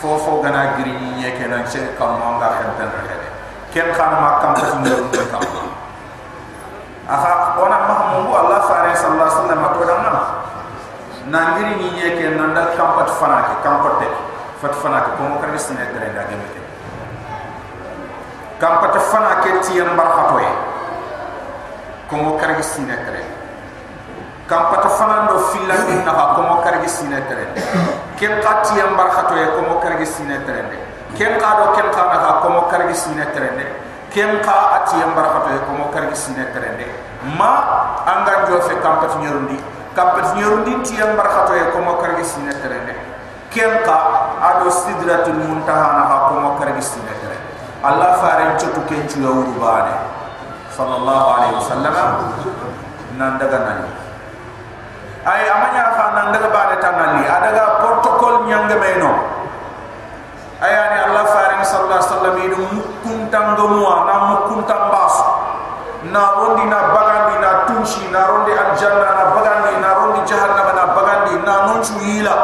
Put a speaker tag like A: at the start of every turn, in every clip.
A: fofo gana giri ye ke nan che kam mo nga ken tan ken kan ma kam ko ndur ko kam aha ona ma Allah fare sallallahu alaihi wasallam to dan na nangiri ni ye ke nanda kam pat fana ke kam pat de fat fana ke ko mo kar gisne dere da gemete kam pat fana ke tiyan barxatoy ko mo kar gisne dere kam pat fana do filandi na ko mo kar gisne dere ken qati yam barxato e ko mo kar gisne dere ken qa do ken qa na ko mo kar gisne dere ken qa ati yam barxato e ko mo kar gisne dere ma anga jo fe kam pat ñorundi kam pat ñorundi ti yam barxato e ko mo kar gisne dere ken qa ado sidratul muntaha na ha ko mo karagi sine tere allah faren chotu ken chu yawru bane. Sallallahu alaihi wasallam. Nan daga nani. Ay amanya fa nan daga bane tanali adaga nyanga meno ayani allah faren sallallahu alaihi wasallam idu mukuntan gomwa na mukuntan basu na rondi na bagandi na tunshi na rondi aljanna na bagandi na rondi jahannam na bagandi na nonchu yila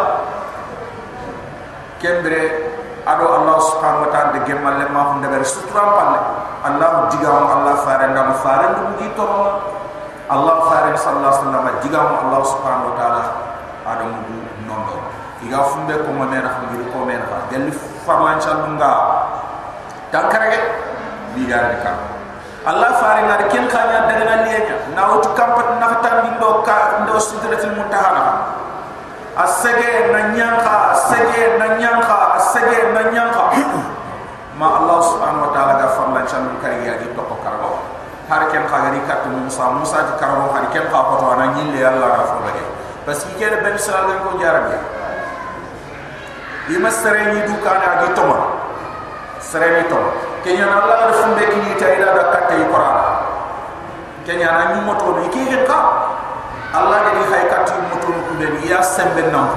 A: kembre ado allah subhanahu wa ta'ala de gemal le ma hunde ber suturam palle allah digam allah fare ndam fare ndu gi to allah fare sallallahu alaihi wasallam digam allah subhanahu wa ta'ala ado mu nondo iga funde ko mo mena ko ko mena fa gelli farlan chalunga tankarege digar de kam allah fare ngar ken khanya daga na liya na wutu kampat na tan ndo ka ndo sidratul muntaha asege na nyanka asege na nyanka asege na nyanka ma allah subhanahu wa ta'ala ga farla chanu kariya di to karbo har ken khagari kat musa musa di karbo har ken kha ko na nyille allah ga fo bas ki kere ben sal ga ko jarabi yima sere ni du kana gi to ma sere ni to kenya na allah ga fumbe ki ni tayda da katte qur'an kenya na nyumo to ni ki ka Allah jadi hay kati mutun ku ben ya sembe nam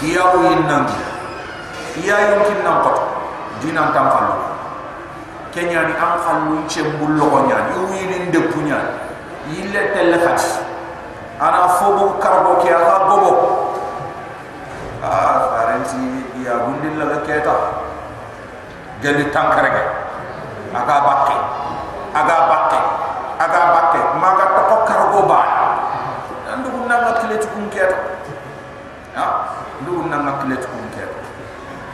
A: ya yin nam ya yumkin nam ko dinan tam fallu kenya ni am fallu ci mbullo ko nyaan yu yin de punya. Yille tel khati ana fobu karbo ki aka bobo ah faranti ya gundin la keta gani tankarege aga bakke aga bakke aga bakke maga to karbo ba nanga kile tukun keta ya? Ndu nanga kile tukun keta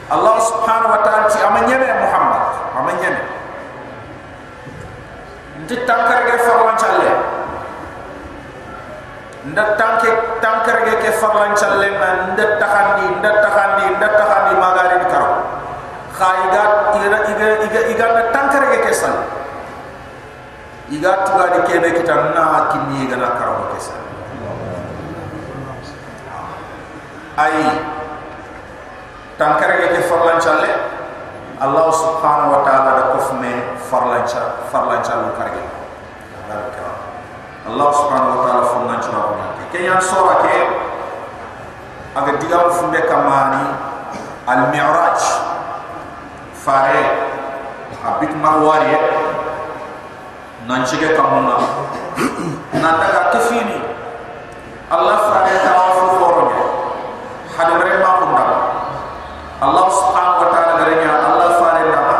A: Allah subhanahu wa ta'ala ci amanyene Muhammad? Amanyene ndi tankar ge farlan challe nda tanke tankar ge ke farlan challe na nda takhandi nda takhandi nda takhandi magari di karo. Khaiga ira iga iga iga na tankar ge ke sal iga tuga di kebe kita na kimi ga na karo ke sal ay tankare ke farlan challe allah subhanahu wa ta'ala da kofme farlan farlan challe karge. Baraka allah subhanahu wa ta'ala fonna chura ko ke yan sura ke aga digam funde kamani al mi'raj fare abit mawari nan chige kamuna nan daga kefini allah fare tawafu foronya hada mere ma kunda Allah subhanahu wa ta'ala garanya Allah fare dama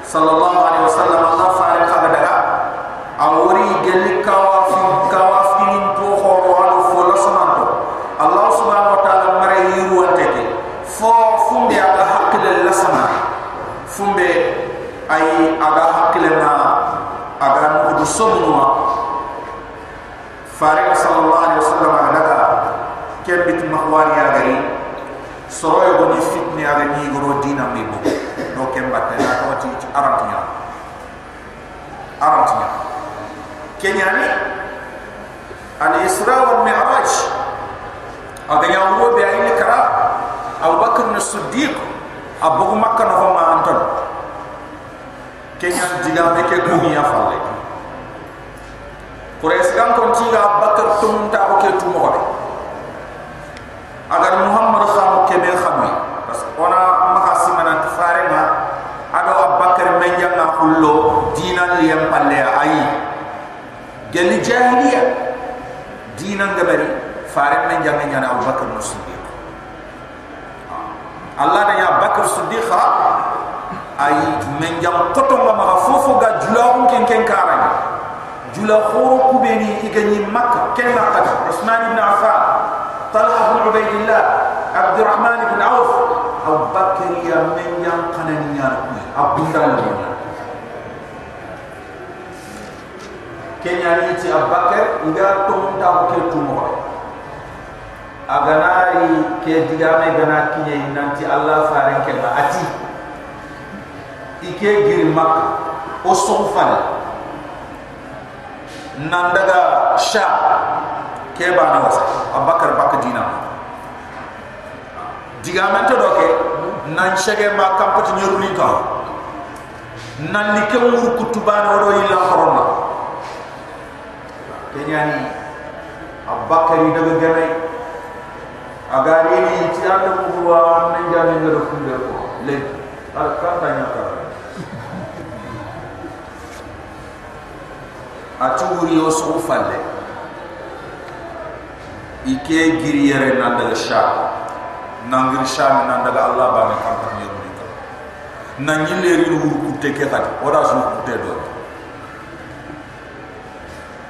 A: sallallahu alaihi wasallam Allah fare kaga daga awori gelli kawafi kawafi ni to horo alu fo la sonanto Allah subhanahu wa ta'ala mare yiru anteke fo fumbe aga hakile la sama fumbe ay aga hakile na aga nudu sobnuma fare sallallahu alaihi wasallam daga kembit mahwari ya gari soro yo ni fitni aga ni goro dina mi bo do kemba te na ko ti arantinya arantinya kenyani al isra wal mi'raj. Aga ya wo be ay kara abu bakr na siddiq abu makka no ma anton. Kenyan diga me ke ya falle Quraish kan kon tiga bakar tum ta ko ke tumo ko agar muhammad khamu kebe khammi parce ona maka simana tfare ma ado abakar menja na hullo dinan liyam palle ayi جلي جاهلية دينا دبري فارق من جنة جنة أبو بكر الصديق الله دنيا بكر الصديق أي من جنة قطم ما مغفوفو قد جلوهم كن كن كارن جلوهو كبيني إغني مكة كن لقد عثمان بن عفان طلحة بن عبيد الله عبد الرحمن بن عوف أبو بكر يا من جنة قنن يا ربي أبو بكر kenya ni ti abakar nga tum ta o ke tum aganari ke digame gana kinye nanti allah fare ke ati ike gir mak o son fan nandaga sha ke ba no abakar bakadina dina. to do ke nan chege ba kampati nyuru ni nan ni ke mu kutubana wodo ila horona kenyani abakari daga gane agari ni ti anda mugwa nan jani ngado kunde ko le al kanta nyaka aturi yo so falle ike giri yere nan daga sha nangir sha nan daga allah ba ne kan kan yero ni. Nan yille ri no ku te ke kat ora su ku te do e abakar ken ka wa fiya ken be ka wa fiya o ta hun ton kun do anati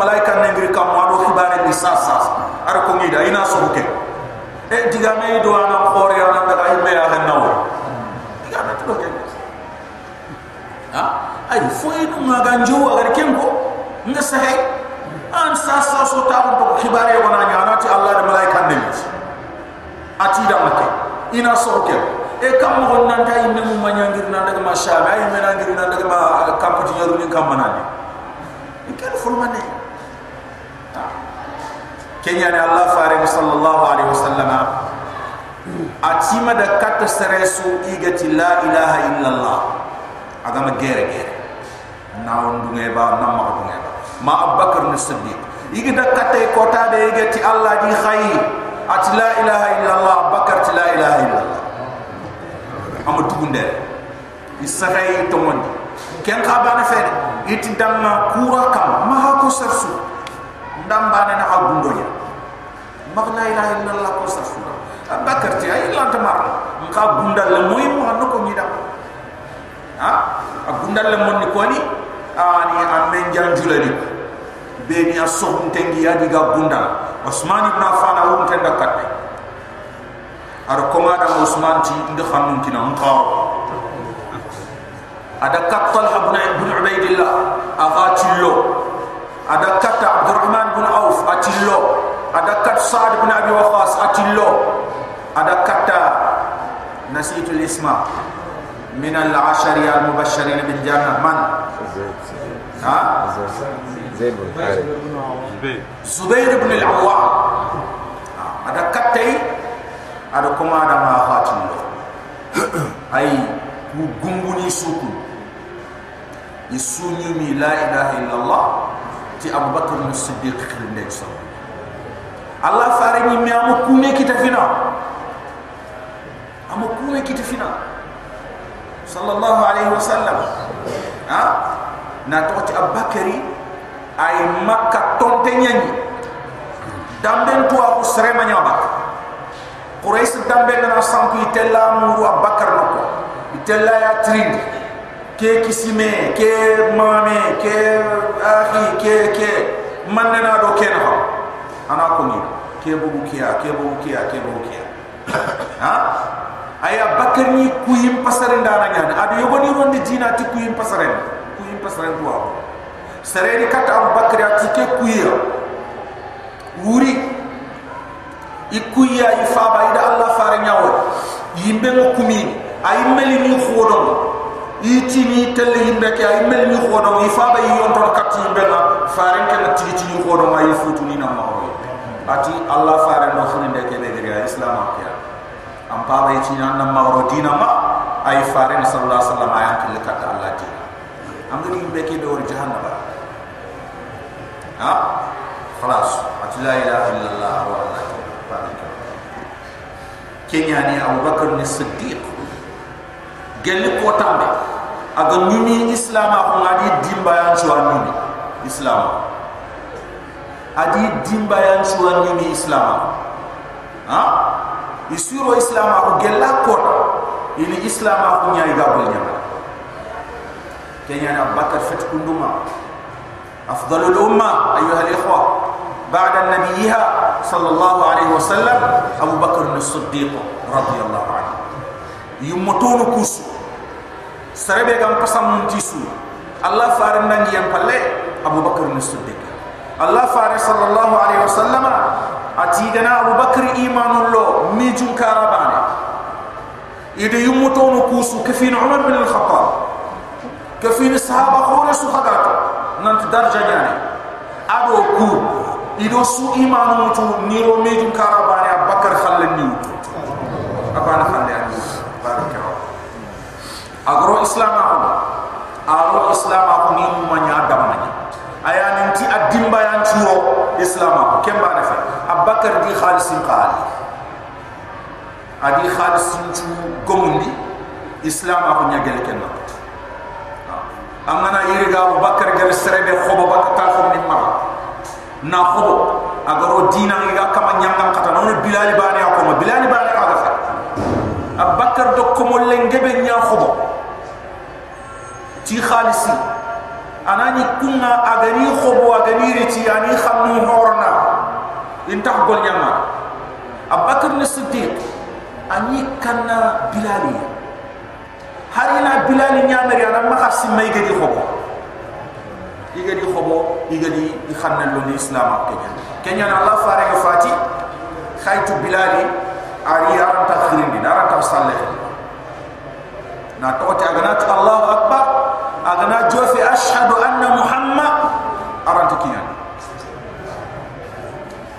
A: malaika nangir kam wa do khibare ni sa sa ar ko ngi da ina so ke? E diga me do ana khore ana daga ibe ya han nawo diga na to ke ha ay an sa so ta ko khibare wona nyana ti allah de malaika ne ati da makke ina so ke e kam mo nan ta imme mu manyangir nan daga ma sha ay me nan ngir nan daga ma kampu ti ni kam manani e ken ful kenya ne allah fare sallallahu alaihi wasallama atima da kat seresu igati la ilaha illallah agama gere gere nawon dunge ba namma dunge ba ma abubakar ni siddiq igi da kate kota de igi ti allah di khayi at la ilaha illa allah la ilaha illa allah amma tugunde isahay to mon ken ka bana fe iti damma kura kam ma ha ko sarsu ndam bana na agundo ya ma la ilaha illa allah ko sarsu abubakar ti ay la tamar ka gundal le moy mo hanno ko ngida ha? Agundal le mon ni ko ni ani amen janjulani beni asohun tengi ya diga bunda. Osman ibn Affan awun tenda katte ar komada Osman ti inde khannun kina nqaw ada kattal ibn ibn Ubaidillah afatillo ada katta Abdurrahman ibn Auf atillo ada kat Sa'd ibn Abi Waqqas atillo ada katta nasitul isma من العشر المبشرين بالجنة من؟ ها؟
B: زيد بن حارث
A: زبير بن العوام هذا كتي ada koma ada ma khatin lo ai ku gunguni suku. Isunyu mi la ilaha illallah ti abubakar as-siddiq khirin so allah fare ni me amu kune kita fina. Amu kune kita fina. Sallallahu alaihi wasallam. Ha? Na to ti abubakar ai makka tontenyani dambentu aku seremanya abubakar قريش دمبل لنا سانكو يتلا مورو أبكر نوكو يتلا يا تريند كي كسيمي كي مامي كي أخي كي كي من لنا دو كينا أنا كوني كي بو كيا كي بو كيا كي بو كيا ها أي أبكر ني كويم بسرين دانا يعني أدو يبني روند جينا تي كويم بسرين كويم بسرين دوا سرين كات أبو بكر يا تي كي كويا وري ikuya ifaba ida allah fare nyawo yimbe mo kumi ay meli ni khodon iti ni tel yimbe ke ay meli ni khodon ifaba yi yonto kat yimbe na fare ke na tigi ni khodon ay futu ni na ma ati allah fare no khine de ke be islam akya am pa bay ci nan ma waro dina ma ay fare na sallallahu alaihi wasallam ayan kil kat allah di am ngi be ke do jahannam ha خلاص لا اله الا الله والله بارك كنياني أبو بكر الصديق قال لك وتعمل أقول نمي إسلام أقول أدي دين بيان شو نمي إسلام أدي دين بيان شو نمي إسلام ها يسيرو إسلام أقول قال لك كور إن إسلام أقول نيا يقبل نيا كنياني أبو بكر فتح أفضل الأمة أيها الإخوة بعد النبيها صلى الله عليه وسلم أبو بكر الصديق رضي الله عنه يمتون كوس سربي كم قسم تيسو الله فارن نجي أبو بكر الصديق الله فارن صلى الله عليه وسلم أتيدنا أبو بكر إيمان الله ميجون كاربان إذا يمتون كوس كفين عمر بن الخطاب كفين الصحابة خورس خدات ننتدرج يعني أبو كوس ido su imanu mutu niro meju karabani abakar khallen ni abana khalle ani baraka agro islam ako agro islam ako ni mu manya damna aya nanti adimba yan tiro islam ako kemba na fa abakar di khalisin qali adi khalisin tu gomundi islam ako nyagel kenna amana yiriga abakar gar serebe khobo bakka ko ni mara na khobo agaro dina ngiga kama nyangam kata. Non bilali bani ako bilali bani ka fa abakar do ko mo lengebe nya khobo ti khalisi. Anani kunna agani khobo agani reti ani khamnu horna. Inta gol nyama. Abakar ni siddiq. Ani kanna bilali. Harina bilali nyamari ana makasi may gadi khobo igadi khobo igadi i khanna lo ni islam kenya. Kenya na allah fare fati? Khaytu bilali ari aranta khirindi aranta sallallahu na tawti agana allah akbar? Agana jofi ashhadu anna muhammad? Aranta kiyan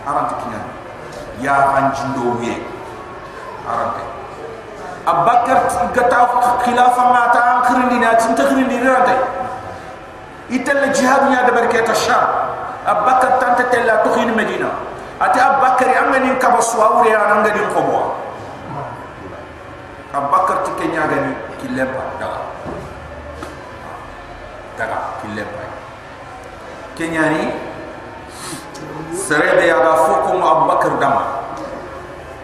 A: aranta kiyan ya anjindo wiye aranta abakar gata khilafa ma ta akhirindi na tin takhirindi ranta itel jihad nya da barkata sham abakar tanta tella tukhin medina ati abakar amani kabaswa wuri ananga din kobo abakar tikenya gani kilempa daga daga kilempa kenyani serebe ya ga foko mu abakar dama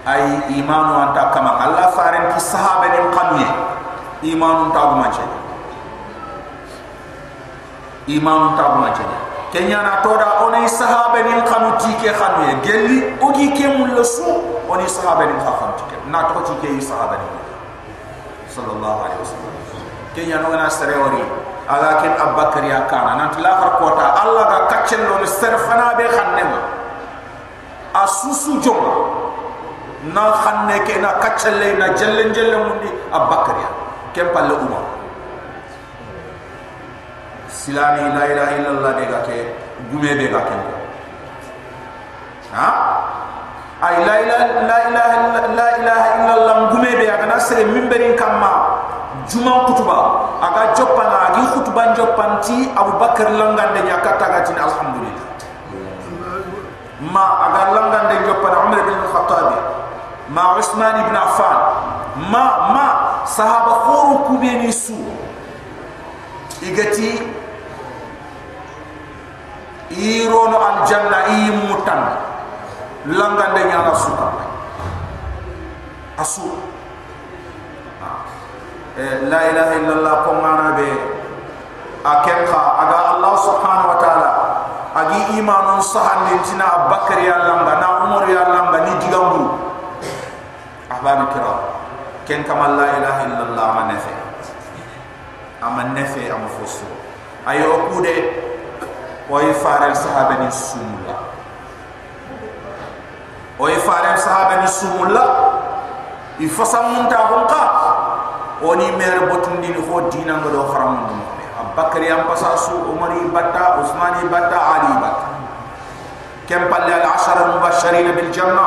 A: ay imanu anta kama allah faren ki sahaba ni qamye imanu ta guma ce imanu ta guma ce kenya na toda oni sahaba ni qanu ti ke khanu ye. Gelli ogi ke mulla su oni sahaba ni khanu ti ke na to ti ke sahaba ni. Sallallahu alaihi wasallam. Kenya no na sare ori ala ken abakar ya kana nan la har kota allah ga kaccel lo ni sare fana be khannema asusu jom na khanne ke na kaccel le na jellen jellen mundi abakar ya. Kem palle umma silani la ilaha illallah de ga ke gume be ga ken ha? Ay la ilaha la ilaha la ilaha illallah gume be ga na sere mimberin kamma juma kutuba. Aga jopana agi kutuba jopanti abubakar langande nyakata ga tin alhamdulillah. Ma aga langande jopana umar bin khattab ma usman ibn affan ma ma sahaba khuru kubeni su. Igati irono aljanna i mutan langande nyala suka. Asu. La ilaha illallah ko ngana be? Akenka aga allah subhanahu wa ta'ala. Agi imanun sahan tina abakar ya langa na umar ya langa ni digambu ahbab kira. Ken kama la ilaha illallah ma nefe. Ama nefe ama fosu. Ayo kude oy faral sahaba ni sumulla oy faral sahaba ni sumulla ifasam munta honqa oni mer botundi ni ho dina ngodo kharam dum abakar yam pasasu umari batta usmani batta ali batta kem palle al ashara mubashirin bil janna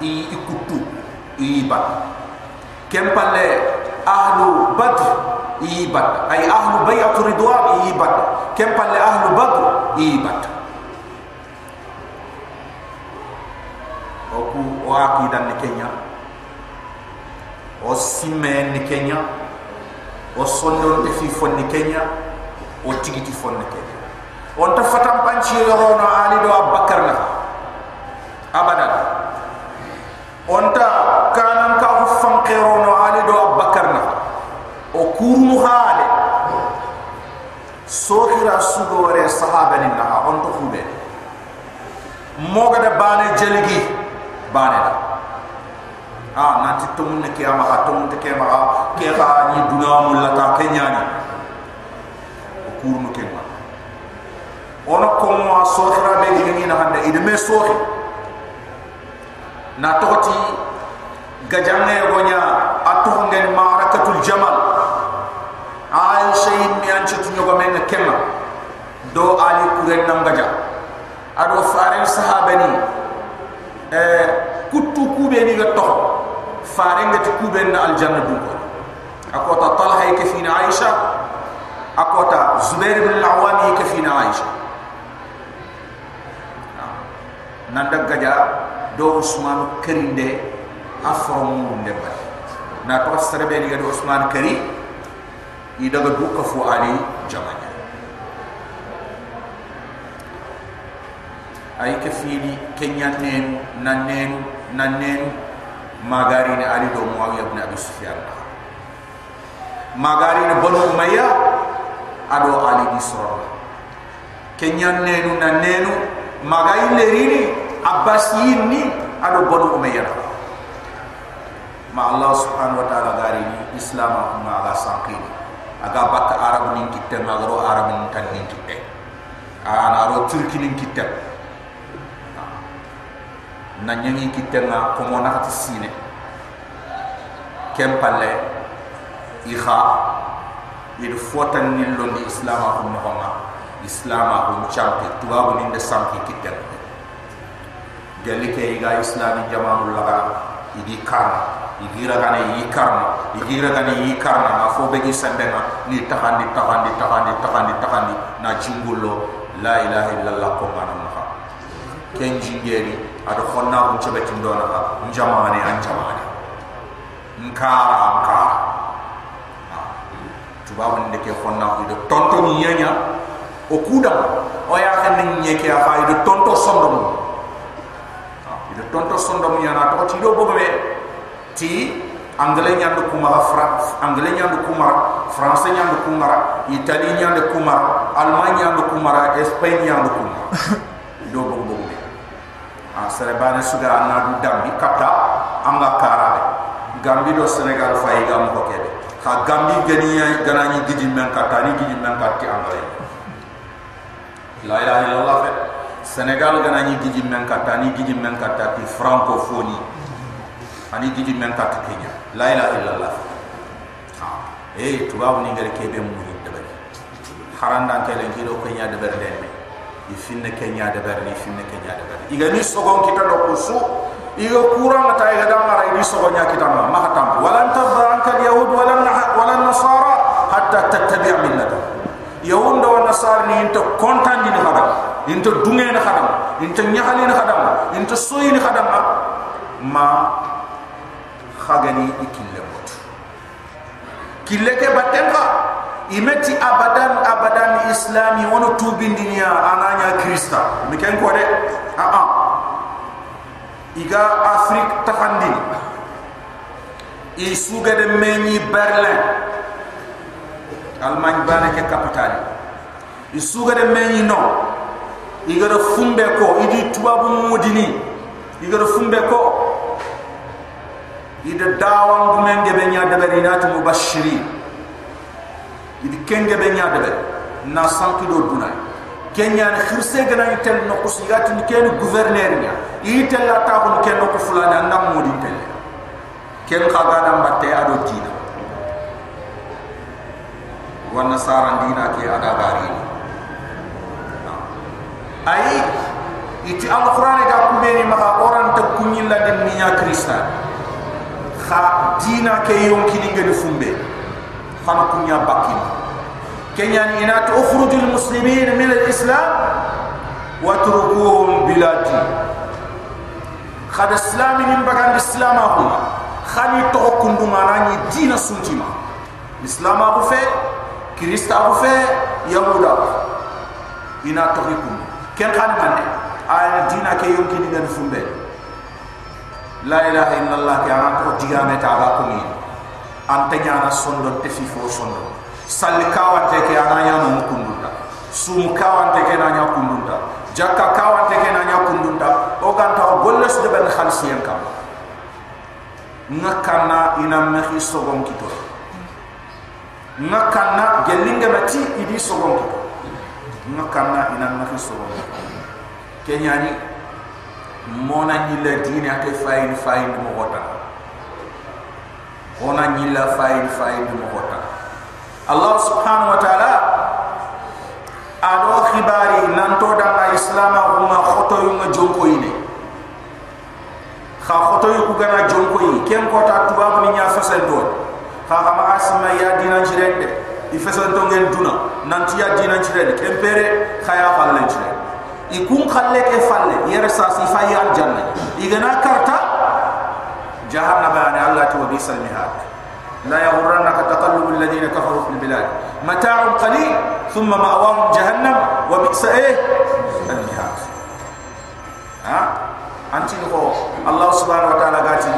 A: i ikutu i bat kem palle ahlu badr i bat ay ahlu bay'at ridwan i bat kem palle ahlu badr i bat oku o akidan ni kenya. O simme ni kenya. O sondon te fi fonni kenya. O tigiti fonni kenya. On ta fatam panci yorono ali do abakar na abadan on ta kanan ka fu fanqirono ali do abakar na o kurmu hade sohira sugore sahaba ni na on to fube moga da bane jeligi bane da ah nanti tumun ne kiyama ha tumun te kiyama ha ke ha ni duna mulla ta kenyani kurnu kenma ona ko mo sohira be ni na hande ide me sohi na toti gajanne gonya atu ngen ma'arakatul jamal aisha mi an chutu nyogo men kenma do ali kuren nam gaja ado fare sahabani eh kuttu kube ni ga to fare ngati kube na aljanna du ko akota talha ke fina aisha akota zubair ibn al-awwam ke fina aisha nanda gaja do usman kerinde afromu ndeba na to sarbe ni do usman kari i daga du fu ali jamanya ay ke fini kenya nen nanen nanen magari ni ali do muawiya ibn abi sufyan magari ni banu umayya ado ali di sura kenya nenu nanenu magai lerini abbasiyin ni ado banu umayya ma allah subhanahu wa ta'ala gari ni islam ma aga sankini aga bak arab ni kitte magaro arab ni tan ni kitte ana ro turki ni kitte na nyangi kitte na ko mo na sine. Kempalle iha il fotan ni londi islam ko mo islam ko champi tubabu ni de sanki kitte gali ke iga islami jamaul laga. Idi karna igira gane yi karna igira gane yi karna ma fo be gi sandena ni tahandi tahandi tahandi tahandi tahandi na jingullo la ilaha illallah ko mana ma ken jingeri ado khonna on chebe tindona ha njamane an jamane nkara nkara tubabu ndeke khonna ko do tonto ni yanya o kuda o ya xen nyeke afa ido tonto sondo ida tonto sondo mu yana to ti do bo be ti anglais nyandu kumara france anglais nyandu kumara français nyandu kumara italien nyandu kumara allemand nyandu kumara espagne nyandu be sere bana suga na du dambi kata anga karabe gambi do senegal fay gam ko kebe. Ha gambi gani ganani gidi men kata ni gidi men kata anglais la ilaha illallah fe. Senegal gana ni gidi men kata ni gidi men kata ti francophonie. Ani gidi men kata Kenya. La ilaha illallah ha eh tubaw ni ngere kebe mu ni haranda kele ngido Kenya de berde me i finne Kenya de berde finne Kenya de berde iga ni sogon kita do kusu iga kurang ta iga da mara ni sogon nya kita ma ma hatam wala tabra anka yahud wala wala nasara hatta tattabi' millata yahud wa nasara ni into kontan ni hada into dungen khadam into nyahali khadam into soyi khadam ma khagani ikille mot kille ke batenga imeti abadan abadan islami wono tubin dunia ananya krista. Mi ken ko de a a iga afrik tafandi i suga de berlin. Almagne bana ke capitale i suga de no. Igara fumbe ko idi tubabu modini igara fumbe ko. Ida dawam gumenge be nya de berinatu mubashiri idi kenge be nya de na sanki do dunay kenya ni khirse gana itel no ko sigati ni ken gouverneur nya. Itel la ta ko ken ko fulana ndam modi tel ken khaga dam batte ado dina wana saran dina ke ada gari ni? Ay iti alquran ga kubeni maka oran ta kunyilla den miya krista kha dina ke yonki ni ngene fumbe khana kunya bakin kenya ni ina to ukhrujul muslimin min alislam wa turkuhum bilati khad islam ni bagan islam ahum khani to kundu manani dina suntima islam abu fe krista abu fe yahuda ina to kundu ken kan man ay dina ke yonki ni ngan fumbe la ilaha illallah ke ana ko digame ta ga ko ni ante nyana sondo te fi fo sondo. Sal kawante ke ana nya mo kundunda. Sum kawante ke na nya kundunda. Jakka kawante ke na kundunda. O ganta o golles de ben khalsien kam. Ngakana ina mehi sogon kito. Ngakana gelinga mati idi sogon kito. Ngakana ina mehi sogon kenyani mona nyila dini ate fayin fayin mo hota ona nyila fayin fayin mo hota Allah subhanahu wa ta'ala ado khibari nanto da islama huma khoto yu nga jonko yine kha khoto yu gana jonko yi ken ko ta tuba ni nya fasal do kha kama asma ya jirende i fasal to ngel duna. Nanti ya dinan jirende kempere khaya fallen jirende ikun khalle ke falle yere sa si fa ya janna igana karta jahannama ani allah to bisal mihad لا يغرنك تقلب الذين كفروا في البلاد. متاع قليل ثم مأواهم جهنم وبئس إيه؟ المهاد. ها؟ أنت هو الله سبحانه وتعالى قاتل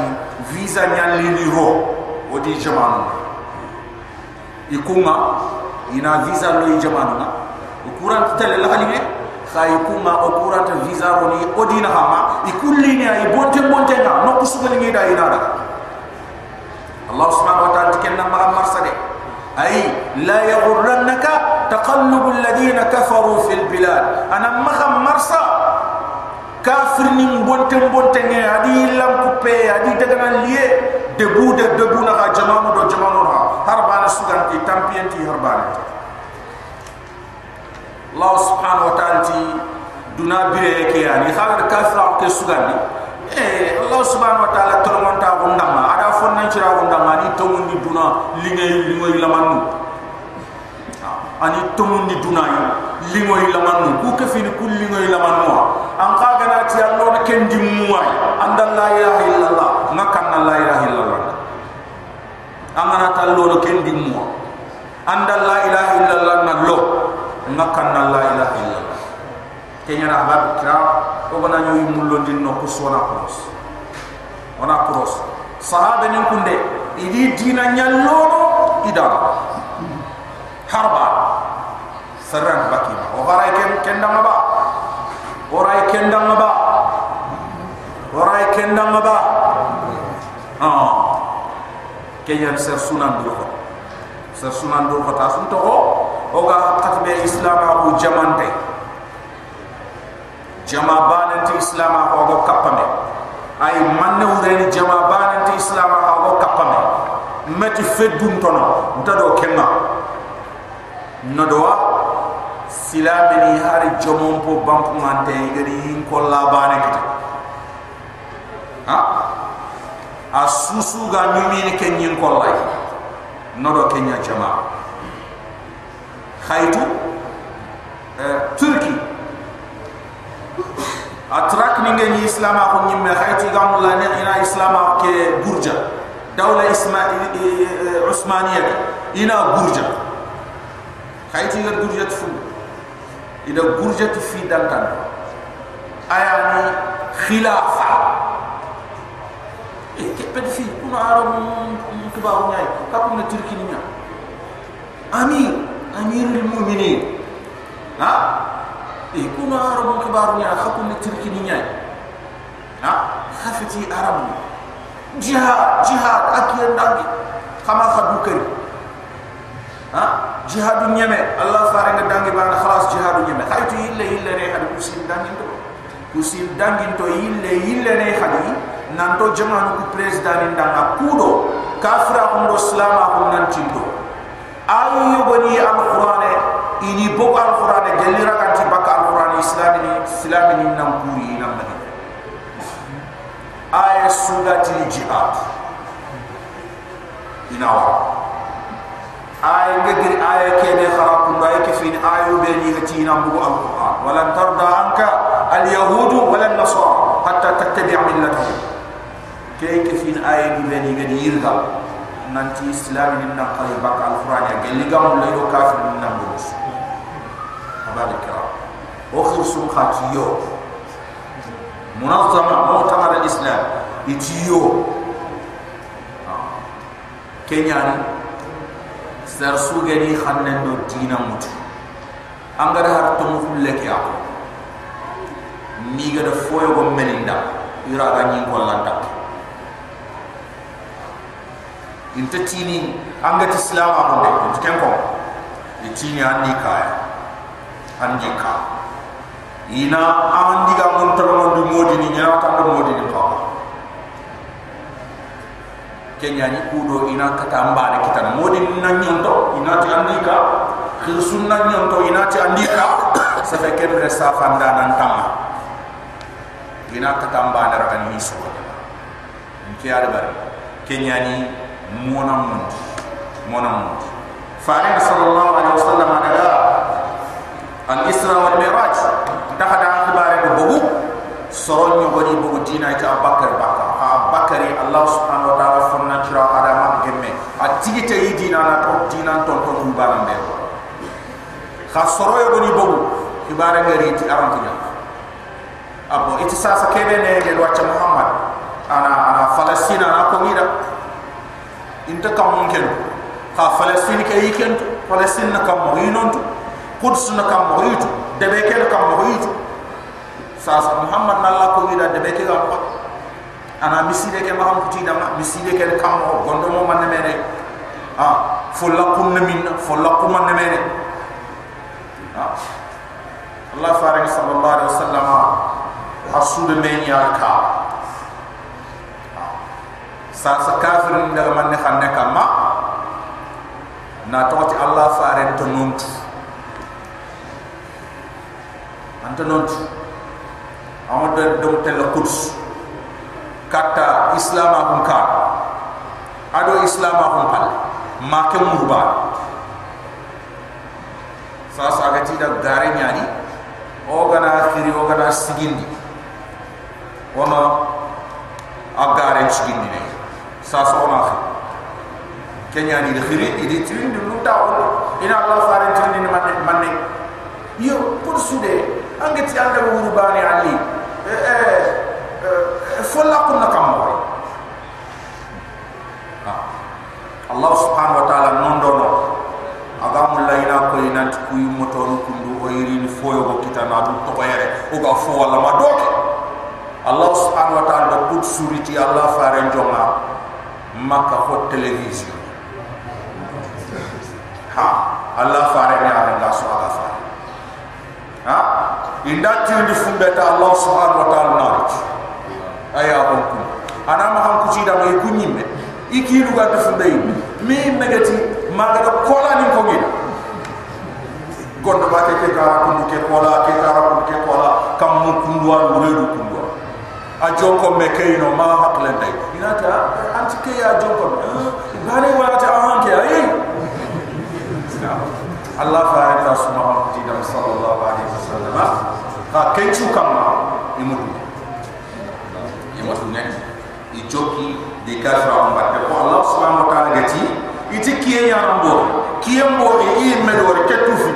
A: فيزا نيان لي رو ودي جمان يكوما ينا فيزا لو جمان وكوران تتل الحليمه خايكوما وكوران فيزا روني ودينا هما يكون لي ني بونتي بونتي نا نو كسوغل ني دا ينا الله سبحانه وتعالى تكلم مع مرصد أي لا يغرنك تقلب الذين كفروا في البلاد أنا مخم مرصى كافر نين بونتن بونتن هذه لم كوبي هذه دغنا ليه دبو de دبو نغا جمانو دو جمانو نغا هربان سوغان تي تامبيان الله سبحانه وتعالى دونا بيك يعني خاطر كثر عقل السجان إيه الله سبحانه وتعالى تلومن تا غندما أدا فن نشرا غندما أني تومن دي دونا لينو لينو يلامانو أني تومن دي دونا لينو يلامانو هو كفين كل لينو يلامانو أن قاعنا تي الله كن دي موي أن لا إله إلا الله ما كان لا إله إلا الله أن أنا تلومن كن دي موي أن لا إله إلا الله نلوك makan la ilaha illallah. Kenya na bab kira o bana nyoy mullo din no kusona cross ona cross sahaba ni kunde idi dina nyallo ida harba. Sarran bakima o garay ken kendam ba oray kendam ba oray kendam ba ah kenya ser sunan do ser sunan do ko ta sun to oga hakkati be islamaku jamante. Jama bananti islamaku ogo kappame. Ay manne wureni jama bananti islamaku ogo kappame. Meti feddun tono nta do kenga. Nodowa silamini hari jomon po bankugante igani hinkolla bane kita ha? A susuga ñumini ke ñinkollay nodo kenya jama'a khaytu eh, turki. Atrak ni ngi islam ko nyimme. Hayti gam la ne ina islam ke burja. Dawla ismail usmaniya ina burja. Hayti ga burja fu ida burja fi dantan ayani khilafa. E ke ped fi? Kuna arab tuba nyay ka ko na turki ni amir amirul mu'minin ha e kuna arabu kibaru nya khakun ni tirki ni nyai ha khafiti arabu jihad jihad akiyan dangi kama khadu kari ha jihad nyame allah fare nga dangi bana khalas jihad nyame khaytu illa illa re hadu kusim dangi to kusim dangi to illa illa re hadi nan to jamanu ku president ndanga kudo kafira ko islama ko nan tindo ayu bani alqur'ane ini bok alqur'ane gelira kanti baka islami ni islami ni nam kuri nam bani aya sugati jihad. Inawa aya ngegir aya kene kharakum ba yake fi ayu be ni hati nam bu alquran. Wala tarda anka al yahud wala nasara hatta tattabi' millatahum. Ke yake fi aya ni be ni gadi yirga nanti islami ni nam qali baka alquran ya gelli gam lay do kafir ni nam bu abalik وخر سم خاتيو منظمة مؤتمر الإسلام إتيو كينياني سرسو غني خنن دو دينا موت أنغر هر تمخل لك يا نيغا دا فويو غو ملندا يرا غني inta tini Islam ti slama ko de ti kenko ni tini andi ka andi ka ina andi ga mon tro modini du modi ni nya ta do ko kenya ni kudo ina kata mbare ki ta na nyonto ina ti andi ka khir sunna ina ti andi ka sa fe ken re sa fa nan ina kata mbare ra ni so ni ar bar kenya ni mona mun mona mun farid sallallahu alaihi wasallam ada al isra wal mi'raj da hada akhbare ko bugu soron ni woni bugu dina ita abakar baka abakari allah subhanahu wa ta'ala fonna tira adama gemme atigite yi dina na to dina to to dum barambe kha soro yo woni bugu ibare ngari ti arantinya abo iti sasa kebe ne de wacha muhammad. Ana ana falastina na ko ngira mo yitu de be ke kam mo yitu sasa muhammad na la ko ngira de be ke ga ana miside ke maham kuti da miside ke kam mo gondo mo man mene ah fulla kun min fulla kun man mene ah Allah faring sallallahu alaihi wasallam asude men ya ka sa sa kafir daga man ne kama? Na toti Allah faring to nuntu anta nuntu amade dum tel quds kata islam akun ka ado islam akun pal. Ma ke murba sa sa ga ti da gare nyani. O gana khiri o gana sigindi. Ona agare sigindi ne sa sa ona khiri kenya ni de khiri idi tin du luta o ina allah fare tin ni man man yo pour sude angeti anda urbani ali. Eh eh kunna kam moy Allah subhanahu wa ta'ala non dono aga mulla ina ko ina ku moto no kundu o yiri ni foyo ko kita na du to yere o ga fo wala ma doke. Allah subhanahu wa ta'ala bud suriti Allah fare jonga maka fo television ha Allah fare ni ala nga so aga fare ha? Inda tindi fumbeta Allah subhanahu wa ta'ala na aya ko ku ana ma han ku ci da may ku nyimme iki lu ga ndey mi megati ma ga ko kola ni ko gida gondo ba ke ka ko ke kola ke ka ko ke kola. Kam mu ku ndo wa re du ku ndo a jonko me ke no ma hakle ndey ina ta anti ke ya jonko ba ne wala ta ke ay Allah fa ta subhanahu wa ta'ala sallallahu alaihi wasallam ka ke chu kam imudu imudu ne i joki di kafra on batte ko Allah subhanahu wa ta'ala gati iti kiye ya rambo kiye mbo e i medo wor ketu fi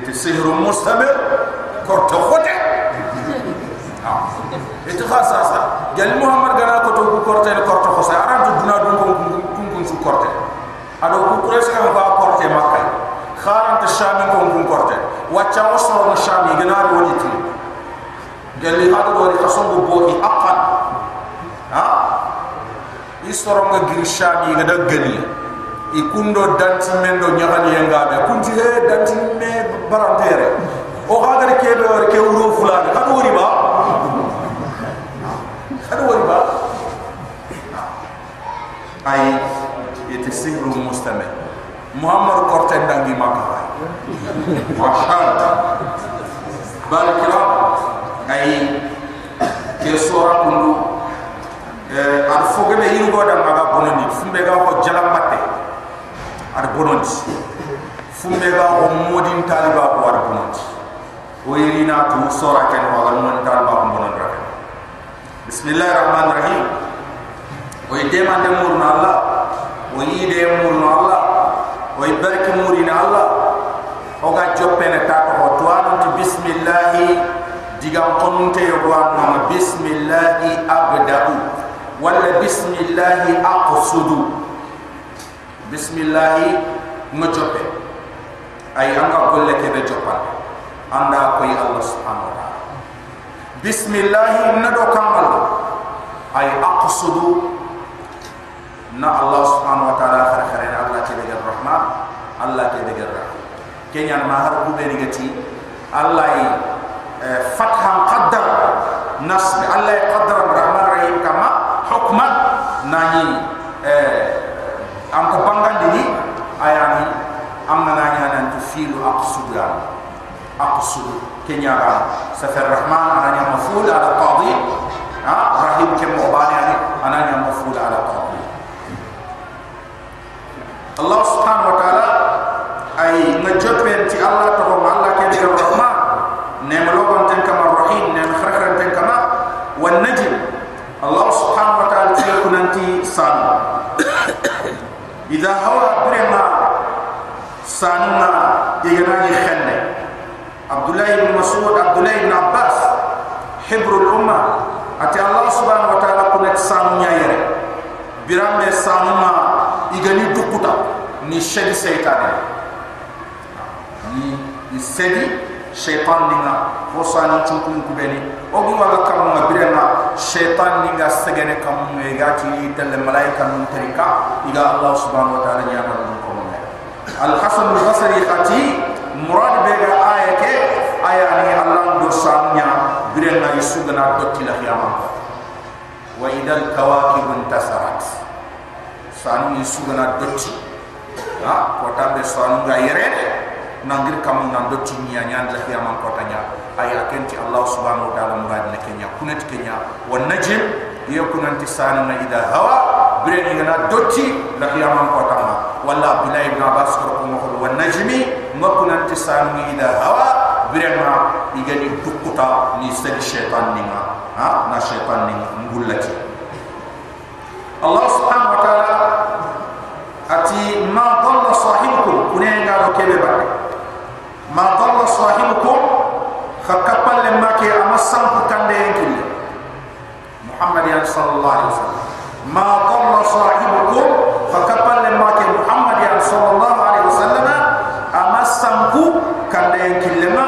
A: iti sihru mustamir korto khote iti khasa sa gal muhammad gana ko to ku korte ne korto khosa aran duna dun ko kun kun su korte. Ado ku quraish ka ba korte makkah. Kharan ta shami ko kun korte. Wacca wasro no shami gana ro ni ti gal li hadu wori khasongo bo i aqan ha? Istoro nga giri shami ga da gani i danti mendo nyagani yenga be kunti he danti me barantere o hagar ke be wor ke wuro fulani wori ba ay ite sihru mustamil muhammad korte ndangi makka wa shanta balikira ay ke sora kundu eh ar fogene yirgo da maga bononi fumbe ga ko jalam batte ar bononi fumbe ga ko modin taliba ko ar bononi o yirina tu sora ken ko gal mon taliba ko bonon ra bismillahir rahmanir rahim o yide mande murna allah o yide murna allah o barki murina allah. O ga joppene ta ko to anti bismillah digam konte yo wa bismillah abda'u. Wala bismillahi aqsudu. Bismillahi ngojope ay anga golle ke be jopal anda koy allah subhanahu wa ta'ala bismillahi nado kamal. Ay aqsudu. Na allah subhanahu wa ta'ala khara khara na allah ke be rahman allah ke be rahman kenya ma har ku be rigati allah ay fathan qaddar. Nasb allah qaddar rahman rahim kama hukman. Nani eh am ko bangandi ni ayani am na nani hanan tu filu aqsudan سفر الرحمن أنا مفعول على قاضي ها رحيم كم مباني أنا مفعول على قاضي الله سبحانه وتعالى أي نجوت بنتي الله تقوم الله كبير الرحمن نعم لغن تنكما الرحيم نعم خرخرا تنكما والنجم الله سبحانه وتعالى تيكون أنت سانو إذا هو برما سانونا يغنى يخنى عبد الله بن مسعود عبد الله بن عباس حبر الأمة أتى الله سبحانه وتعالى كنا تسامو نيير برام تسامو ما يغني دكوتا ني شد سيطان ني سدي شيطان نيغا فوسان تشوكم كوبيني اوغي ما كام ما بيرنا شيطان نيغا سغن كام ميغاتي تل الملائكه من تريكا الى الله سبحانه وتعالى يامر بكم الحسن البصري خاتي murad be ga aya ke? Aya ni allah do sanya birena yusugana dotti la khiyama wa idal kawakib intasarat. Sani yusugana dotti ha? Ko tambe sonu ga yere nangir kam nan do tinya nyan la ya man ko tanya aya kenti allah subhanahu wa taala murad ne kenya. Kunet kenya. Wan najm yakun anti sanu na ida hawa. Bre ni na dotti la ya man ko tama walla bilay ibn abbas ko ko wan najmi makun anti sanu ni ida hawa bre ma igani dukuta ni sedi shaytan ni ma ha? Na shaytan ni ngulati allah subhanahu wa taala ati ma dalla sahibukum kunenga ro kebe ba ma dalla sahibukum khakapal le make amasam ku kande muhammad sallallahu alaihi wasallam. Ma dalla sahibukum khakapal le make muhammad ya sallallahu alaihi wasallam amasam ku kande enkil ma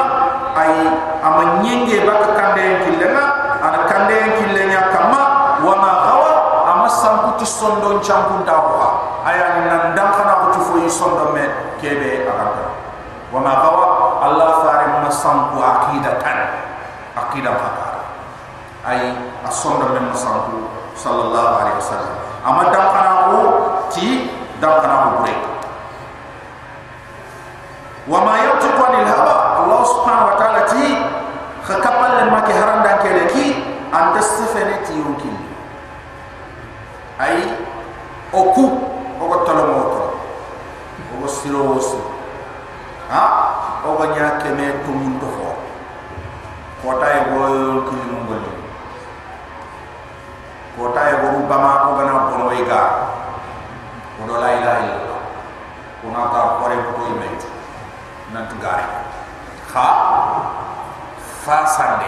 A: ay amanyenge ba kande enkil ma ana kande enkil nya kama wa ma hawa amasam ku tisondo champun dawa aya ni nan dam khana ko tu foyi sondo me kebe agata wa ma qawa allah fare ma sam ku aqida tan aqida fata ay asondo me masam ku sallallahu alaihi wasallam. Ama dam khana ko ti dam khana ko bure wa ma yatiqu anil hawa allah subhanahu wa ta'ala ti khakapal le ma ke haranda kele ki anta sifene ti yunkin ay oku ogo tolo mo to ogo siro wosi ha ogo nya keme to mun to fo ko tay go ki mun go ni ko tay go ru bama ko gana bono e ga ko do la ilaha illallah ko na ta ko re ko ime na tu gare ha fa sande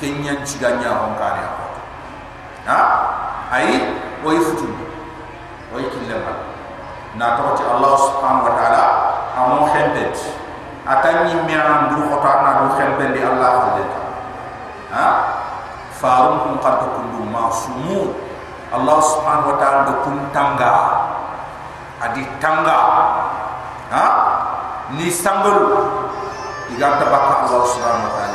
A: ken kenya ciganya on kane ha ai wo yifutu way kilema na tawti allah subhanahu wa ta'ala amo khempet atani mi'an dur khota na du khempet di allah khadeta ha farum kun qad kundu masumu allah subhanahu wa ta'ala do kun tanga adi tanga ha ni sangol iga tabaka allah subhanahu wa ta'ala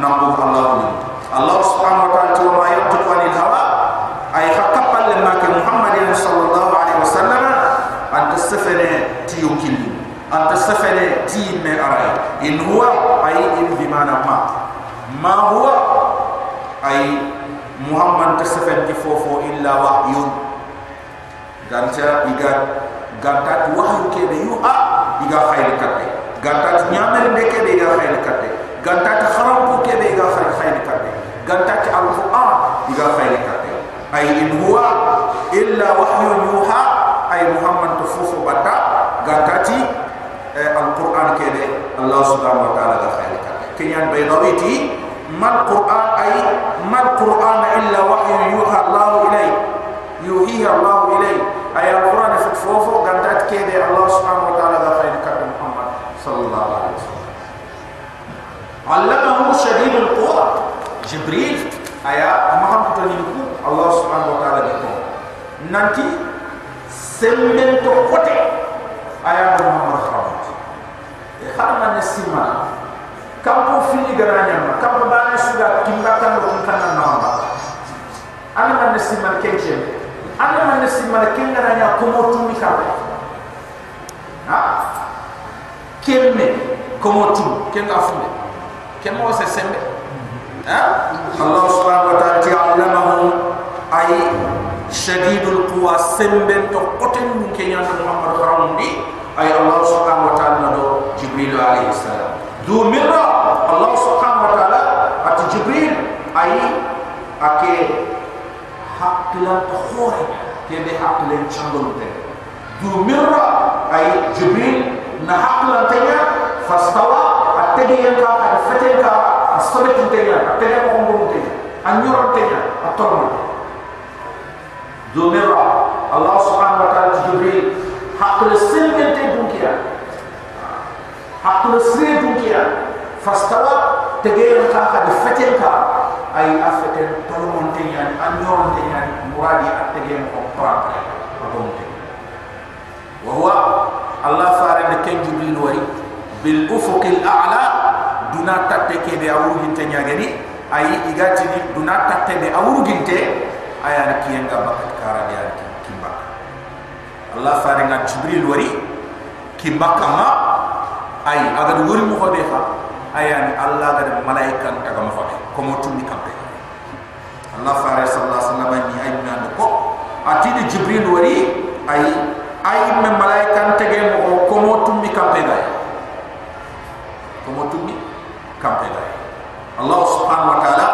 A: nambu allah ni. Allah subhanahu wa ta'ala ma yaqtu anil hawa ay hakapal ma ke muhammad sallallahu alaihi wasallam ant safene ti yukil ant safene ti me aray in huwa ay in bi mana ma ma huwa ay muhammad tasafan ti fofo illa wahyun. Ganta iga ganta wahyu ke be yuha iga khayr katte ganta nyamel de ke be iga khayr katte ganta kharam ko ke iga khayr khayr katte ganta alquran iga khayr katte ay in huwa illa wahyu yuha ay muhammad tufufu bata gatati eh, alquran kede allah subhanahu wa taala ga khayri ka kenyan baydawiti mal quran ay mal quran illa wahyu yuha allah ilay yuhi allah ilay ay alquran fufu gatati kede allah subhanahu wa taala ga khayri ka muhammad sallallahu alaihi wasallam allamahu shadidul quwa jibril aya maham to ni ku Allah subhanahu wa ta'ala diko nanti semben to kote aya no Muhammad khabat e kharma ne sima kam ko fini garanya ma kam ko bana suga kimba kan ko kan na ma ana man ne sima kenche ana man ne sima ken garanya ko mo tumi ka ha? Kemme komo tu ken ga funde ken mo se sembe allah subhanahu wa ta'ala ti allamahu ay shadidul quwa sembe to koten mun ken ya muhammad karamundi ay allah subhanahu wa ta'ala do jibril alayhi salam. Du mirra allah subhanahu wa ta'ala at jibril ay ake haklan to khore ke be haklan chandol te du mirra ay jibril na haklan tanya fastawa ategi yang ka ka fete استبت تنيا تنيا مخمون تنيا أنيور تنيا أترمي دومرا الله سبحانه وتعالى جبريل حق السلم تنتهي كيا حق السلم كيا فاستوى تغير كاكا دفتن كا. أي أفتن تلمون تنيا أنيور تنيا مرادي أتغير مخمون تنيا وهو الله فارد كان جبريل وري بالأفق الأعلى duna tatte ke be awru hinte nyageni ayi igati ni duna tatte be awru ginte aya ni kiyanga bakat kara dia kimba Allah fare jibril wari kimba kama ayi agad wuri mu hobe fa Allah gade malaikan ta kama fa ko mo Allah fare sallallahu alaihi wasallam ni ayi ko ati ni jibril wari ayi ayi me malaika ta gemo ko mo tumi kambe ya. ko mo tumbi kampe gay allah subhanahu wa ta'ala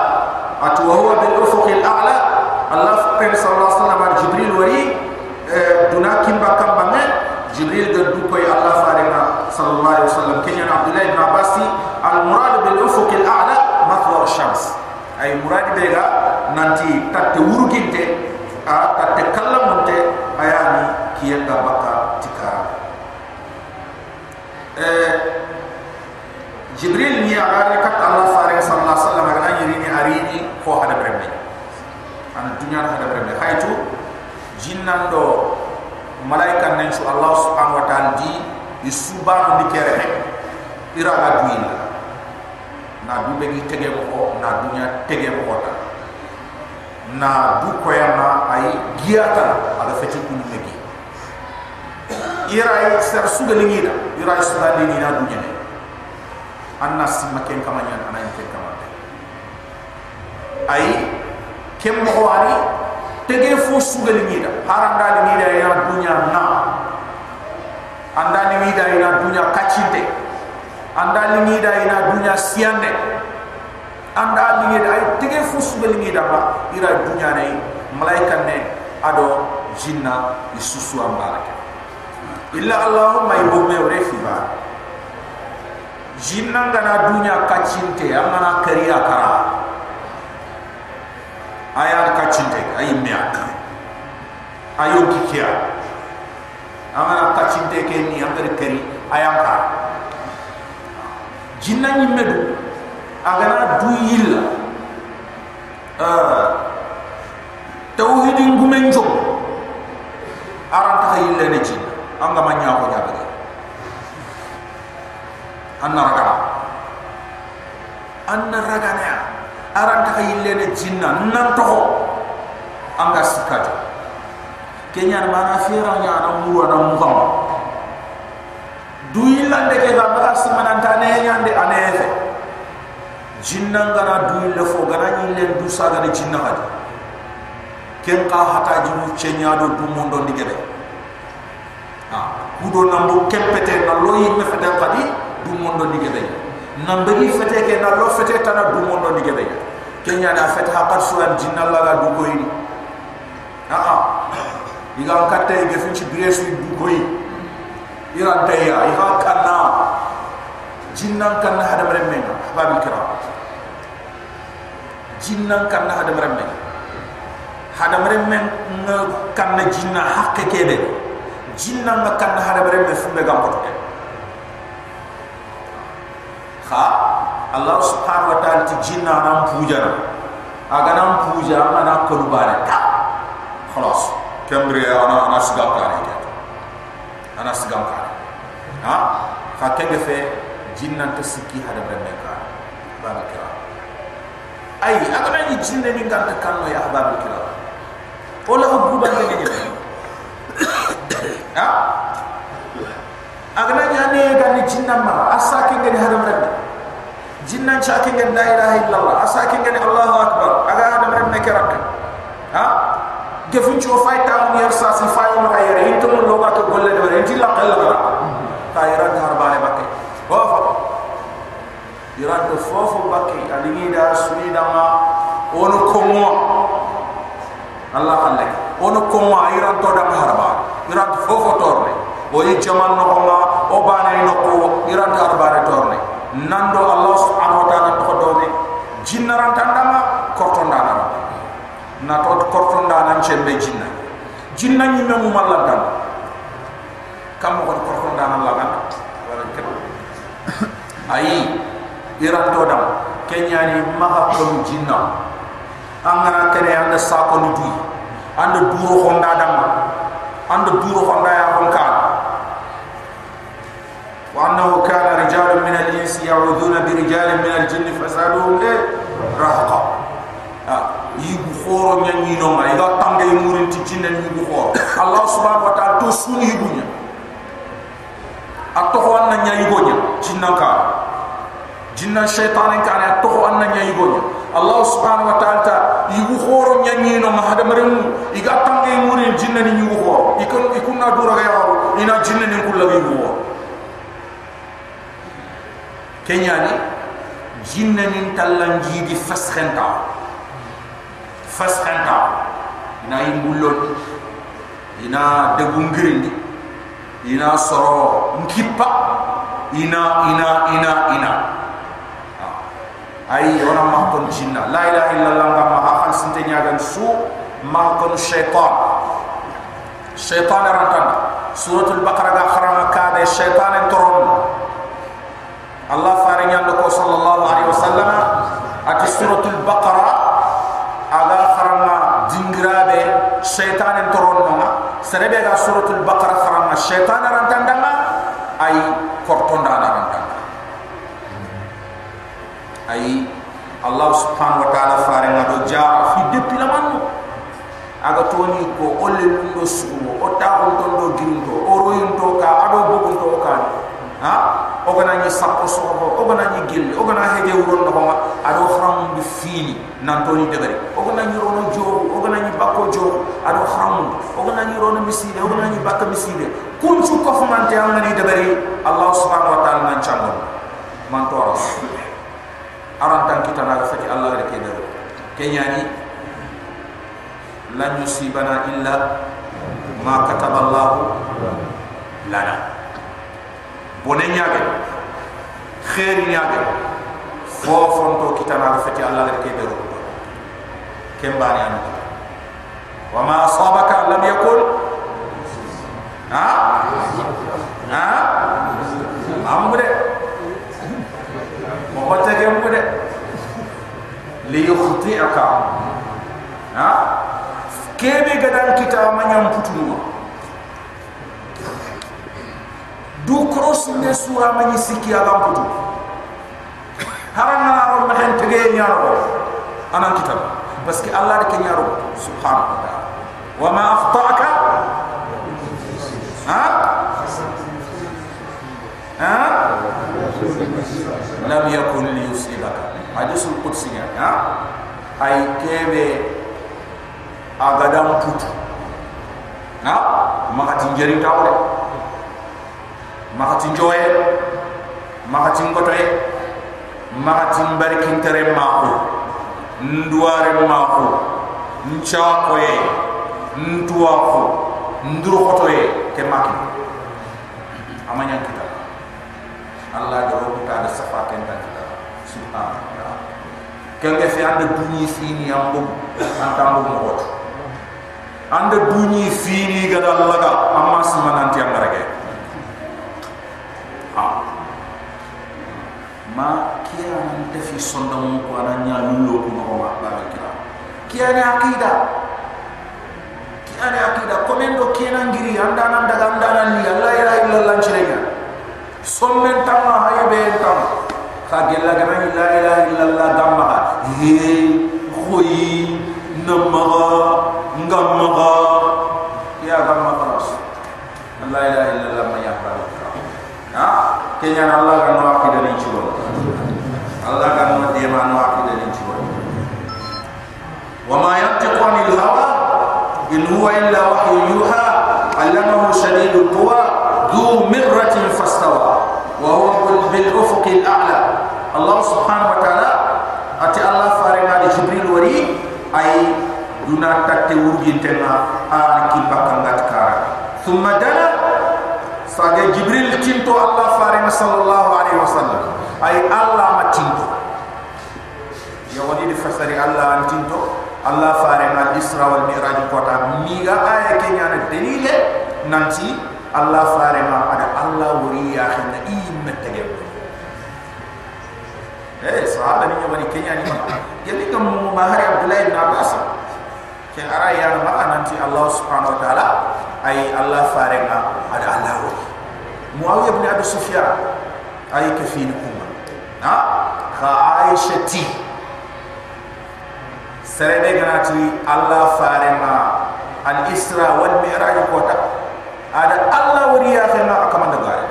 A: atu wa huwa bil ufuq al a'la. Allah sallallahu alaihi wasallam jibril wari duna kimba kambane jibril de du koy allah farina sallallahu alaihi wasallam. Kenya abdullah ibn abbas al murad bil ufuq al a'la mathwa al shams ay murad bega nanti tatte wuruginte a tatte kallamunte ayani kiyenda baka tikara eh jibril ni agare kat allah fare sallallahu alaihi wasallam agana yiri ni arini ko hada brembe dunya hada brembe haytu jinnan do malaika nen su allah subhanahu wa ta'ala di isuba di kere ira ga duina na du be tege ko na dunya tege ko ta na du ko yana ay giata ala feti kunu megi ira ser suga ni ngida ira suga ni na dunya ne anna simma ken kamanya ana ken kamate ay kem mo wani tege fu suga ni ngida haranda ni ngida ya dunya na anda ni ngida ya dunya kachinte anda ni ngida ya dunya siande anda ni ngida ay tege fu suga ni ngida ba ira dunya ne malaika ne ado jinna isusu ambarake illa allahumma ibume urefi ba jinna ngana dunya kachinte amana kariya kara aya kachinte ay miya ayo kikia amana kachinte ke ni amari kari aya ka jinna ni medu agana du yilla uh, tauhidin gumenjo aranta yilla ne jinna anga manya ko jabe anna raga. Anna raga ne aranta ka yille ne jinna. Nan to anga sikajo kenya na mana fira nya na muru na mugam du yilla de ke ga mara simana ta ne nya de anefe jinna ngara du yille fo gana yille du saga de jinna hadi ken ka hata jimu chenya do du mondo ndigebe kudo nambo kempete na loyi me fete kadi du mondo ni gede nambagi fete ke na lo fete tana du mondo ni gede. Kenya da fete ha suan jinna la ga du koyi a a diga katte ge fin ci biresu du koyi ira tayya iha kanna. Jinnan kanna hada meremme babil kiram jinnan kanna hada meremme. Hada meremme kanna jinna hakke kebe. Jinna ma kan hada bare me fumbe gam ko kha allah subhanahu wa ta'ala ti jinna nam puja aga nam puja ana ko bare ka! Khalas. Kamre ana ana siga ka ne ana siga ka ha? Fa kenge fe jinna to sikki hada me ka. Baba kira. Ay aga ni jinne ni ngam kan no ya baba kira. Ola ko budan ne ne ha? Agna nyane ga ni jinna ma. Asaki ngani hadam rabbi jinna chaki ngani la ilaha illallah asaki ngani allahu akbar. Aga hadam rabbi kerak ha? Gefun cho fay ta mu yar sa si fay ma yare into mo lo ba to golle de bare ti la qalla ba ta yara har bale bakke wa yara to fofu bakke alini da suni da ma onu ko mo allah halle onu ko mo ayran to da harba yara to fofu torne o yi jaman no ma o bana no ko yara to harba torne nando allah subhanahu wa ta'ala to do ne jinnaran tandama kortonda na na to kortonda nan chembe jinna. Jinna ni memu malantan. Kam ko kortonda nan la ganda wala ke ayi iran to dam. Kenya ni maha ko jinna. Angana kene anda sa ko ni duy anda duro honda dam. Anda duro honda ya honka وأنه كان رجال من الإنس يعوذون برجال من الجن فزادوهم إيه رهقا yigu khoro nya ni no ma iga tangay murin ti jinna ni yigu khoro allah subhanahu wa ta'ala to suni yigu nya atto ho anna nya yigu nya jinna ka jinna shaytan ka ne atto ho anna nya yigu nya allah subhanahu wa ta'ala ta yigu khoro nya ni no ma hada marim iga tangay murin jinna ni yigu khoro ikon ikunna dura ga yawo ina jinna ni kullu yigu khoro kenya ni jinna ni talanji di faskhenta. Faskhanta ina imbulon ina debungirindi ina soro nkipa ina ina ina ina. Ay ona ma kon jinna. La ilaha illallah nga ma akhan sinte nyagan su ma kon shaytan shaytan rantan suratul baqara ga kharama ka de shaytan toron allah fare nyando ko sallallahu alaihi wasallam ati suratul baqara aga kharama dingrabe shaytan en toronno serebe ga suratul baqara kharama shaytan ran tandanga ay kortonda ran tanda ay allah subhanahu wa ta'ala fare ngado ja fi depuis la manu aga toni ko olle lundo suwo o ta on ton do girinto o royinto ka ado bogunto ka. Ha o gana ni sappo so o gana ni gel o gana heje wuron do ma ado khram bi fini nan to ni debere o gana ni rono jo o gana ni bakko jo ado khram o gana ni rono miside o gana ni bakka miside kun su ko fumante am ni debere allah subhanahu wa ta'ala nan chamon man to ras aran tan kita na fati allah de kede kenyani lan yusibana illa ma kataba allah lana bonen yaage khair yaage fofon to kitana fati allah de kede ro kembani an wa ma asabaka lam yakul? Ha? Ha? Amre mo hotte ke mo de li yukhti'aka ha? Kebe gadan kita manyam putu du cross ne sura manyi sikki agam putu. Haranga ro ma hen tege nyaro. Anan kitab parce allah de ke nyaro. Subhanahu wa ma akhta'aka ha? Ha? Lam yakun li yusibaka. Hadisul qudsi ha? Ay kebe agadam putu. Ha? Makati njeri tawre makati njoye makati ngotoye makati mbarikin tere mako nduare mako nchakoye ntuako ndurokotoye ke maki amanya kita. Allah de robuta de safa kenta kita. Ta'ala kenge fi ande dunyi fini ambo antambo mo ande dunyi fini gada laga amma simananti amarage ma kia nan defi sondam ko ananya lullo ko ma ba ba kira kia ne akida kia ne akida komendo kia nan giri anda nan daga anda nan ni allah ya chirega sommen tamma haybe tam ka gella gana la ilaha illallah damma he khoyi namaga ngamaga. Ya gamma khalas la ilaha illallah ma ya kenya Allah kan no akida ni cibo Allah kan no de ma no akida ni cibo wa ma yantiqu anil hawa in huwa illa wahyu yuha allamahu shadidul quwa dhu mirratin fastawa wa huwa bil ufuq al a'la. Allah subhanahu wa ta'ala ati Allah farenga di jibril wari ay sage jibril tinto Allah farenga sallallahu alaihi wasallam. Ay Allah ma tinto ya wadi di fasari Allah an Allah farenga isra wal mi'raj kota miga aya kenya na dalile nanti Allah farenga ada Allah wuri ya khina immete eh sahaba ni wani kenya ni. Jadi kamu mahari abdullah bin abbas ke ara ya ma nanti allah subhanahu wa taala ay allah farenga ada allah. Wa muawiya bin abi sufyan ay kafin kuma ha? Kha aisha ti. Serebe ganati allah farenga al isra wal mi'raj kota. Ada allah wuriya khema akamanda gare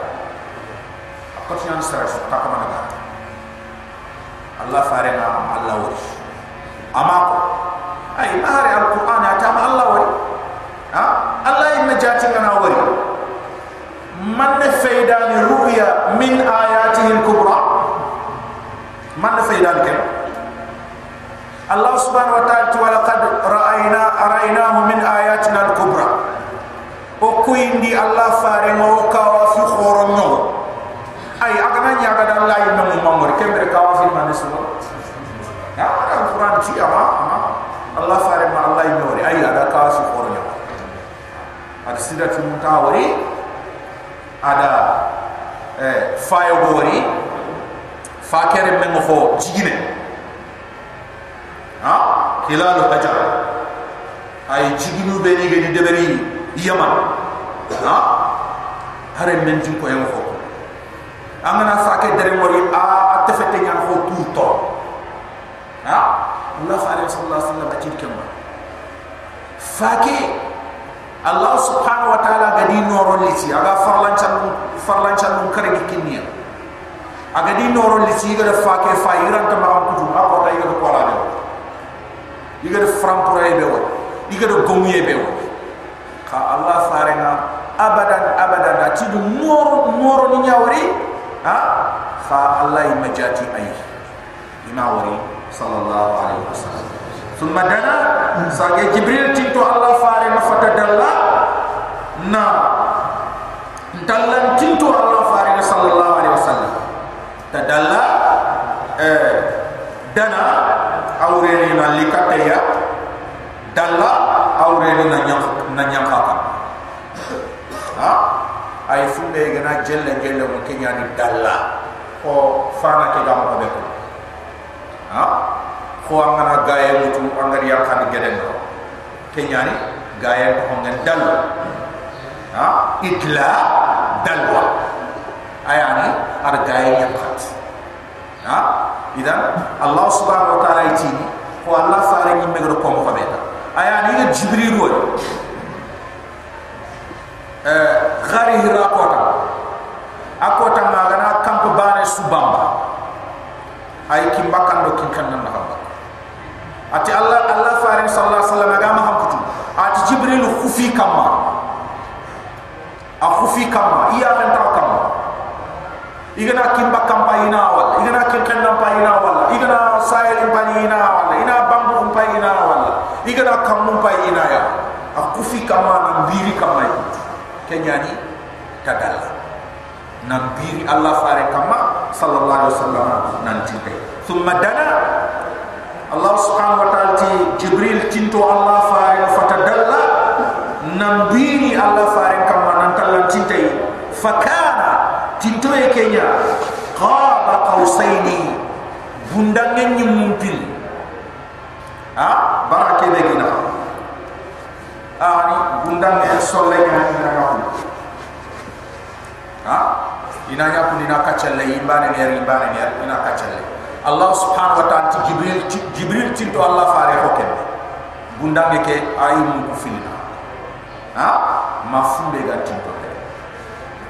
A: akotnya sara ta akamanda gare Allah farena Allah wari amako ay mahari alquran atama Allah wari. Ha? Allah inna jati ngana wari. Man fayda ni ru'ya min ayatihi al-kubra? Man fayda ni Allah subhanahu wa ta'ala wa laqad ra'ayna araynahu min ayatina al-kubra. O kuindi Allah farena o kawa fi khoronyo ay agana nya ga dan lay no mamor kembre ka wa fi man sunu ya ala quran ti ama ama allah fare ma allah inori ay ada ka su kornya ada sidat mutawari ada eh fayo gori fa kere men fo jigine ha? Hilalu hajar. Ay jiginu be ni gedi deberi yaman ha? Hare men tin ko yam fo amana fake dere mori a atefete nyan ho turto ha? Allah sallallahu alaihi wasallam atil kemba fake Allah subhanahu wa ta'ala gadi noro liti aga farlan chan farlan chan mun kare gikinia aga di noro liti ga fake fa iran ta ma kutu ako ta yiga ko la de yiga de fram pura be wo yiga de gomye be ka Allah fare abadan abadan. Ati du noro noro ni nyawri ha? Fa allah majati ay ina wari sallallahu alaihi wasallam. Thumma dana sage jibril tinto allah faare ma fata dalla na dallan tinto allah faare sallallahu alaihi wasallam. Tadalla eh dana awreni na likataya. Dalla awreni na nyam na nyam ha? Ay funde gana jelle jelle mo kenya ni dalla. Ko fana ke gam ko beto ha ko angana gaye mutu angari ya kan geden do kenya ni gaye ko ngen dal. Ha? Itla dalwa. Ayani ar gaye yakat ha? Idan allah subhanahu wa ta'ala iti ko allah faare ni megro ko ko beta. Ayani jibril wo gari hira kota akota magana kamp bane subamba. Ay kimbakan do kin kan nan hamba ati allah allah farin sallallahu alaihi wasallam agama hamkutu ati jibril khufi kama a khufi kama iya kan ta kama igana kimbakam pa ina wal igana kin kan nan pa ina wal igana sayel pa ina wal ina bambu pa ina wal igana kamun pa ina ya a khufi kama nan biri kama kenyani tadalla nabiri allah fare kama sallallahu alaihi wasallam nanti pe thumma dana allah subhanahu wa ta'ala ti jibril tinto allah fare fatadalla nabiri allah fare kama nan tallan tintai fakana tinto e kenya. Qaba qausaini bundangen nyumpil ha? Barake be gina ani bundang e solle ni ha ina ya ha ina ya ku ina ka challe imbane ni er imbane ni er ina ka challe allah subhanahu wa ta'ala jibril jibril tinto allah fare ko ken bundang ke ayi mu ku filina ha? Ma funde ga tinto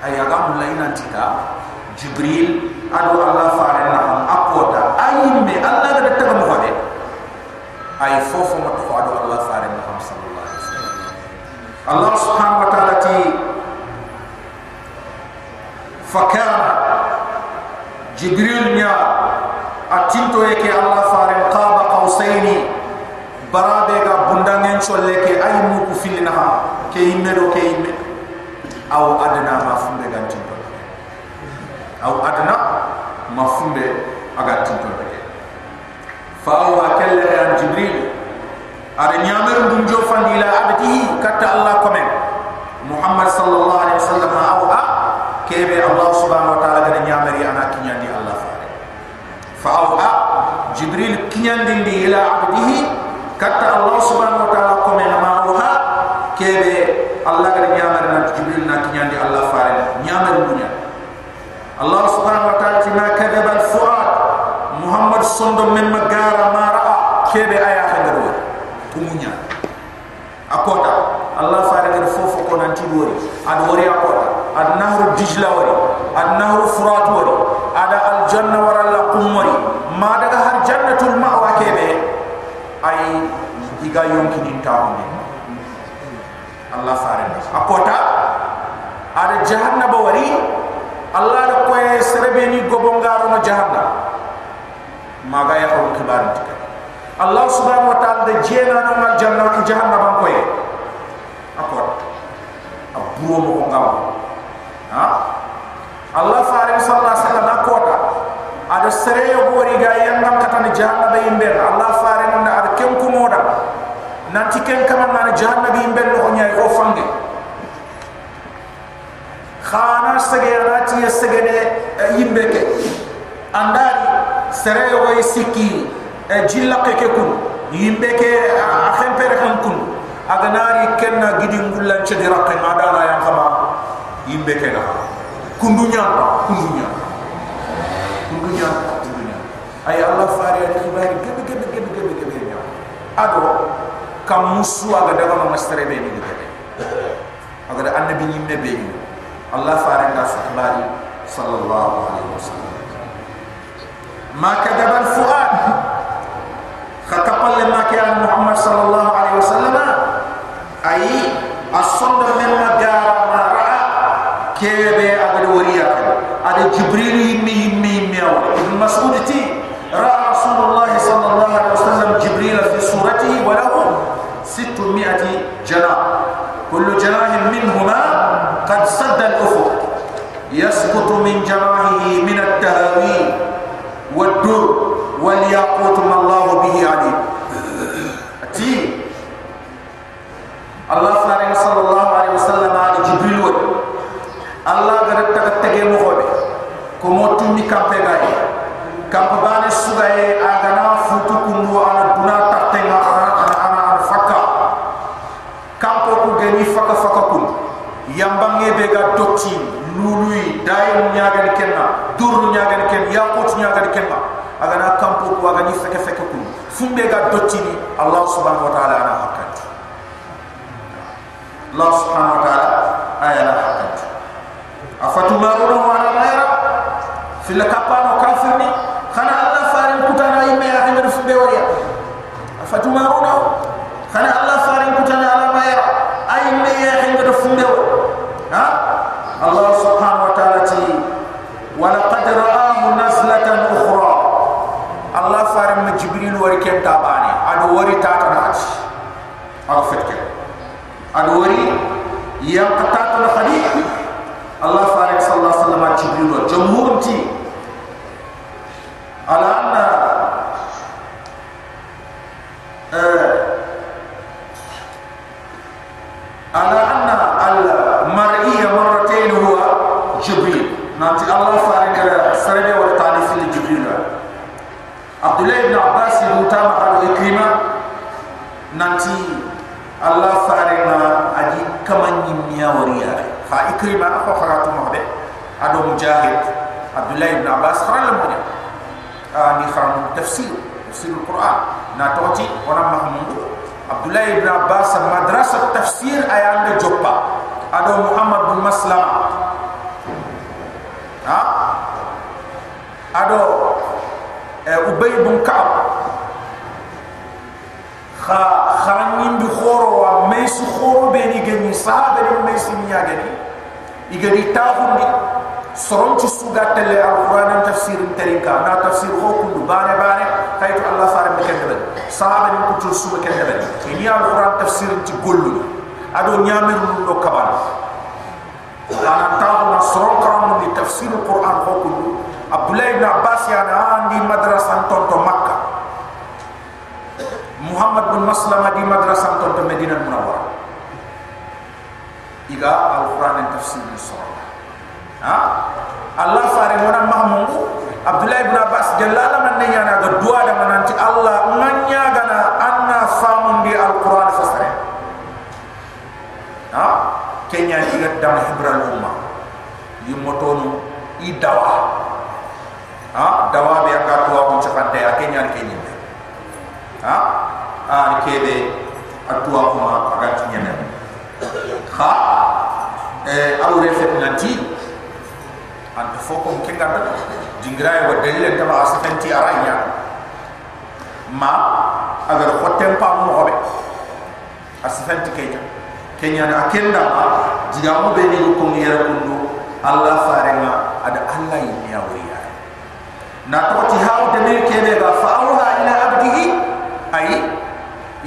A: ay aga mulla ina tita jibril adu allah faare na ham akota ayimme allah ga taga mo hode ay fofo ma to adu allah faare na ham sallallahu alaihi wasallam. Allah subhanahu wa ta'ala ti fakana jibril nya atinto yake allah faare qaba qausaini. Barabe ga bundangen cholle ke ay mu ku filina ha ke yimme do ke yimme aw adna ma fumbe gantin aw adna mafumbe aga tinto be fa awa kalla ya jibril. Ara nyamar dum jo fandi la abdihi katta allah komen. Muhammad sallallahu alaihi wasallam aw ha kebe allah subhanahu wa taala gana nyamar ya ana kinyandi allah faare fa aw ha jibril kinyandi ndi ila abdihi katta allah subhanahu wa taala komen ma aw ha kebe allah gana nyamar na jibril na kinyandi allah faare nyamar dunya الله سبحانه وتعالى ما كذب الفؤاد محمد صند من مغارا ما راى كيبي ايا خندرو تمونيا اكوتا الله فارغ فوفو كون انتي دوري اد وري اكوتا اد نهر دجلا وري اد نهر فرات وري اد الجنه iga yonki din tawne Allah fare ni akota ada jahanna bawari. Allah ko koy serbe ni gobongaro maga ya ko kibar Allah subhanahu wa ta'ala de jena no janna ko jahanna ban koy akot abuo mo ko ngam ha? Allah fare sallallahu alaihi wasallam akota ada sereyo bawari ga yanga katani jahanna be imbe Allah fare ada kem ko nanti ken kama na jahanna be imbe no nyaay ko fange khana sege anati sege ne yimbe ke. Andari sere yo way sikki e jilla ke ke kun. Yimbe ke a khempere kan kun. Aganari kenna gidi ngullan ci dira ke madana yang kama. Yimbe ke na. Kundunya kundunya kundunya kundunya ay allah fari al khibari gebe gebe gebe gebe gebe nya ado kam musu aga daga no mastere be ni gete aga da annabi ni me be ni allah fare da sahabi sallallahu alaihi wasallam ma kadaba al fuad khatapal ma ke muhammad sallallahu alaihi wasallam ai asonda men ma ga ma raa kebe aga wariya ada jibril yimmi yimmi yimmi aw ibn mas'ud ti 600 جناح. كل جناح منهما قد سد الأفق. يسقط من جناحه من التهاوي والدر والياقوت ما الله به عليم. تي الله صلى الله عليه وسلم على جبريل ود الله غير تكتك yambange be ga dotti lului dayem nyaga ni kenna dur nyaga ni ken yaqut nyaga ni kenna. Aga na kampo ko aga ni feke feke ku. Fumbe ga dotti ni allah subhanahu wa ta'ala ana hakat allah subhanahu wa ta'ala ayana hakat afatu maruna wa ala ghayra fil kapano kafirni khana allah farin kutana yimme ya hanga fumbe wariya afatu maruna. Khana allah farin kutana ala ghayra ay me ya hanga fumbe wariya ها الله سبحانه وتعالى ولقد رآه نزلة أخرى الله فارم جبريل وركب تاباني أنا وري تاتم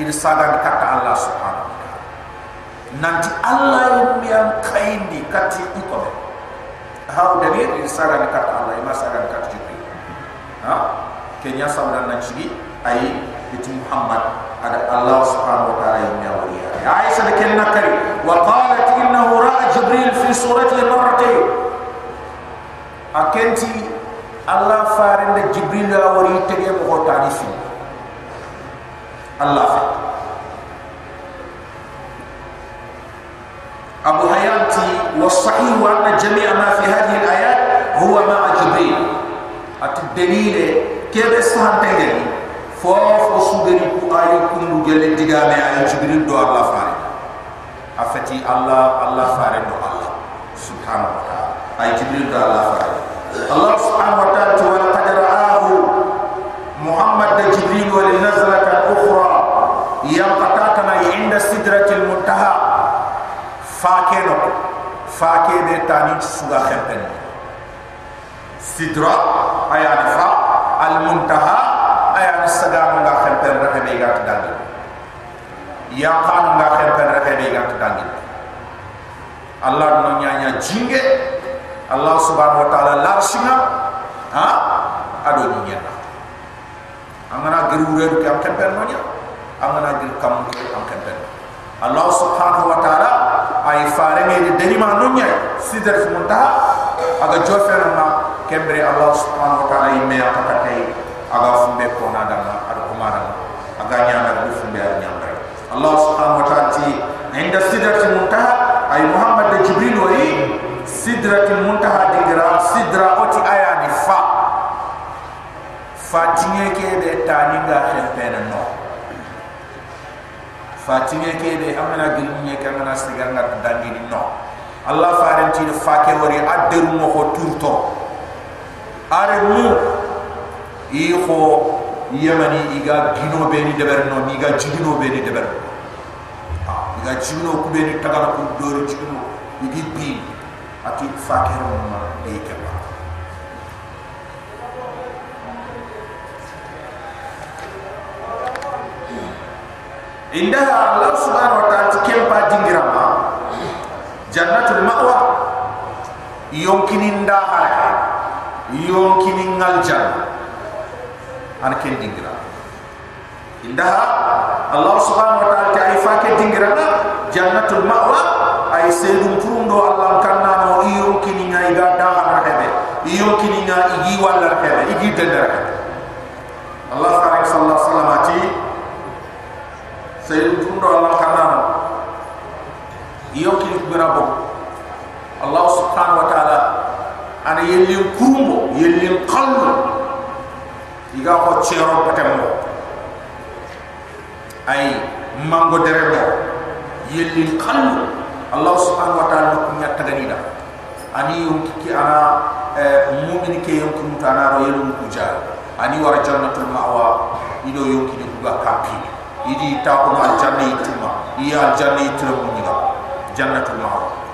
A: il saga kata allah subhanahu wa ta'ala. Nanti allah yi am kayndi kati iko be haw de me il saga kata allah ma saga kata jibril. Ha? Kenya sabra nan chigi ay biti muhammad. Ada allah subhanahu wa ta'ala ya wuriya aisha de ken nakari wa qalat innahu ra'a jibril fi surati marratayn akenti Allah farinde Jibril la wari tege ko tani fi Allah fa Abu Hayati wa sahih wa anna jami' ma fi hadhihi al-ayat huwa ma'a Jibril at dalil kebe sahantenge fo fo sugeri ku ayi kundu gele digame ay Jibril do Allah farid afati Allah Allah farid do Allah subhanahu wa ta'ala ay Jibril do Allah farid الله سبحانه وتعالى ولقد رآه محمد جبريل ولنزلة سدرة المنتهى فاكي نو فاكي دي تاني سوغا خمبن سدرة ايان فا المنتهى ايان السدام نغا خمبن رحي بيغا تدانجي يا قان نغا خمبن رحي بيغا تدانجي الله نو نيا نيا جنگ الله سبحانه وتعالى لارشنا ها ادو نيا انا غير ورير كي امكن بيرنونيا انا غير كامو كي امكن بيرنونيا Allah subhanahu wa ta'ala ay fare me de deni ma nonya sidar muntaha aga jofena ma kembre Allah subhanahu wa ta'ala imme akakate aga fumbe ko na dama ado ko mara aga nyana du fumbe ar nyamre Allah subhanahu wa ta'ala ti inda sidar muntaha ay Muhammad de Jibril wa sidratul muntaha digra sidra oti aya ni fa. Fatinge ke de tani ga khempena no fatinge ke de amana gilmunye ke amana sigar ngat dangi ni no. Allah faran ti fa ke wori adderu mo ko turto. Are mu i ko yamani iga gino be ni deber no ni ga jigino be ni deber. Ah iga jigino ku be ni tagala ku dori jigino igi bi ati fakir ma. e keba indaha allah subhanahu wa ta'ala kempa dingirama jannatul ma'wa yonkini ndahara yonkini ngaljan an ken dingira indaha allah subhanahu wa ta'ala ta ifake dingirama jannatul ma'wa ay sedum purundo allah kanna no iyo kini nga iga daga rahebe iyo kini nga igi wala rahebe igi dendere allah sallallahu alaihi wasallam sedum purundo allah kanna no iyo kini kubira bo allah subhanahu wa ta'ala ana yellin kurumbo yellin qallu iga ko chero patemmo ay mango deremo yellin qallu Allah subhanahu wa ta'ala ko nya tagani da ani yum ki ana mu'min ke yonki mutana ro yelu ku jar ani wara jannatul ma'wa ido yonki ni buga idi ta ko ma janni tuma iya janni tuma mun ga jannatu allah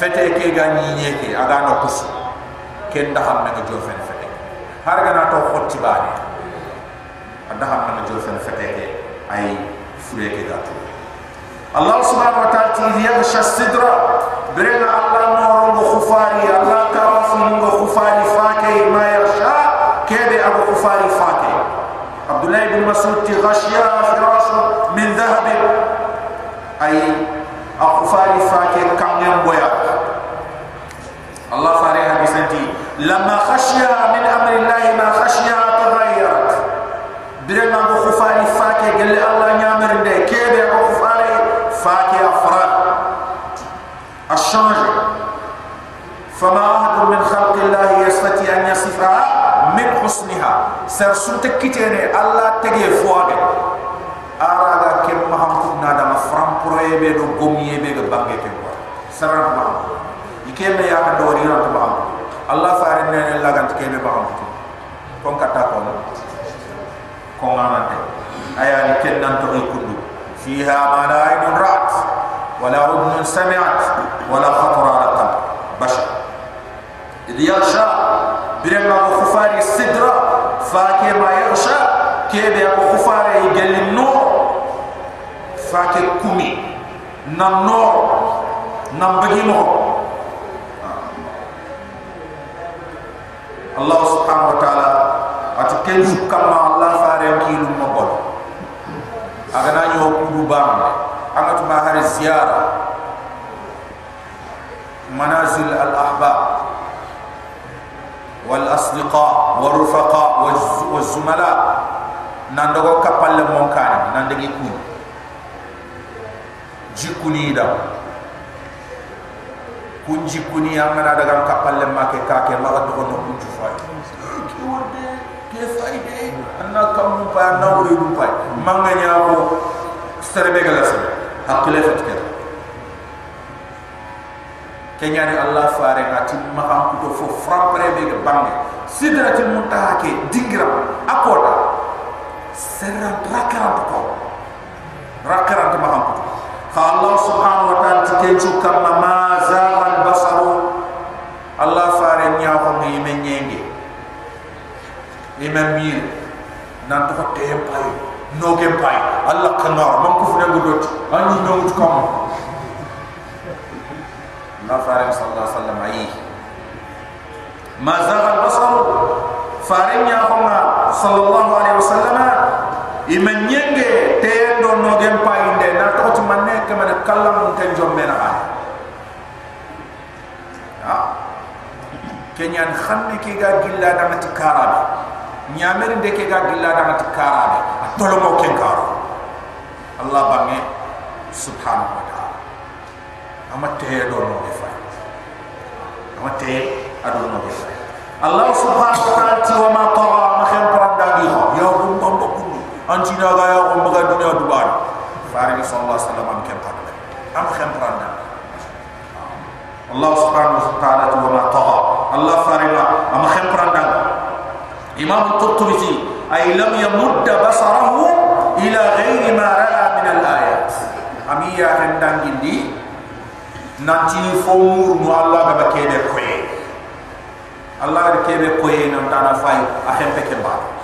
A: fete ke ga ni ke aga no kus ke nda ham na jo fen fete. Har ga na to hotti ba ni ham na jo fen fete ke ay fure ke ga tu. Allah subhanahu wa ta'ala ti ya sha sidra. Allah no ro khufari. Allah ta wa fu mun go khufari fa ma ya sha ke be abu khufari fa abdullah ibn mas'ud ti ghashiya أخفاري فاكي كم ينبويا الله فاري حديثتي لما خشيا من أمر الله ما خشيا تغيرت برنا أبو خفاري فاكي قال الله نعمر كيدي أبو خفاري؟ فاكي أفراد. الشانج فما أحد من خلق الله يستطيع أن يصفها من حسنها. سرسلت كتير الله تجي فواده فرام بروي بدو قومي بدو بانجي كبر سرنا مهم يكيم يا من دورينا تبعهم الله فارنا الله كنت كيم بهم كون كتا كون كون أنا أيا لكن ننتظر كله فيها ما لا عين رأت ولا أذن سمعت ولا خطر على قلب بشر إذ يغشى برما خفاري السدرة فاكي ما يغشى كيف يبقى خفاري يجل النور nan no nan bagi mo ha. Allah subhanahu wa ta'ala ati ken sukama Allah fare ki lu mo bol aga na yo kudu bam aga tu bahari ziyara manazil al ahba wal asliqa wal rufaqa wal zumala nan dogo kapal mon kan nan dagi kudu jikuni da kun jikuni an ana daga kapal le make ka ke ma ga dogo no kun ju fa ke fa yi de anna kam mu ba na wuri mu fa manga nya ko serbe ga la sa akile fa ni allah fa re ga tim ma ha ko fo frapre be ga bangi sidratul muntaha ke dingra akoda serra rakara ko rakara ma ha ko allah subhanahu wa ta'ala tikenchu kama ma zagal basaru allah fare nya ko ngi menyenge imam mir nan to te pay no ge pay allah kanor man ko fu ne godot ani no mut kam فارم صلى الله عليه وسلم أيه ما زاغ البصر فارم يا هما صلى الله عليه وسلم ima nyenge tendo no gen pa inde. Na to ti manne ke mane kallam ten jom mena ba ya. ha kenyan khanni ke ga gilla da mati karabe. Nyamere de ke ga gilla da karabe. Tolo mo ken karo. Allah bangi subhanahu wa ta'ala. Ama tendo no de fa ama te adu no de fa allah subhanahu wa ta'ala wa ma tara ma khan paranda ya, gi yo bum bum ko anti na ga ya ko baga dunya dubar fari sallallahu alaihi wasallam am kem padale am khem parandang allah subhanahu wa ta'ala wa ma tawa allah fari ma am khem parandang imam al-qurtubi ay lam yamud basarahu ila ghairi ma ra'a min al-ayat. Amiya hendangi di nanti fo mur mu Allah ga kebe koye Allah ga kebe koye nan dana fay a hempe ke ba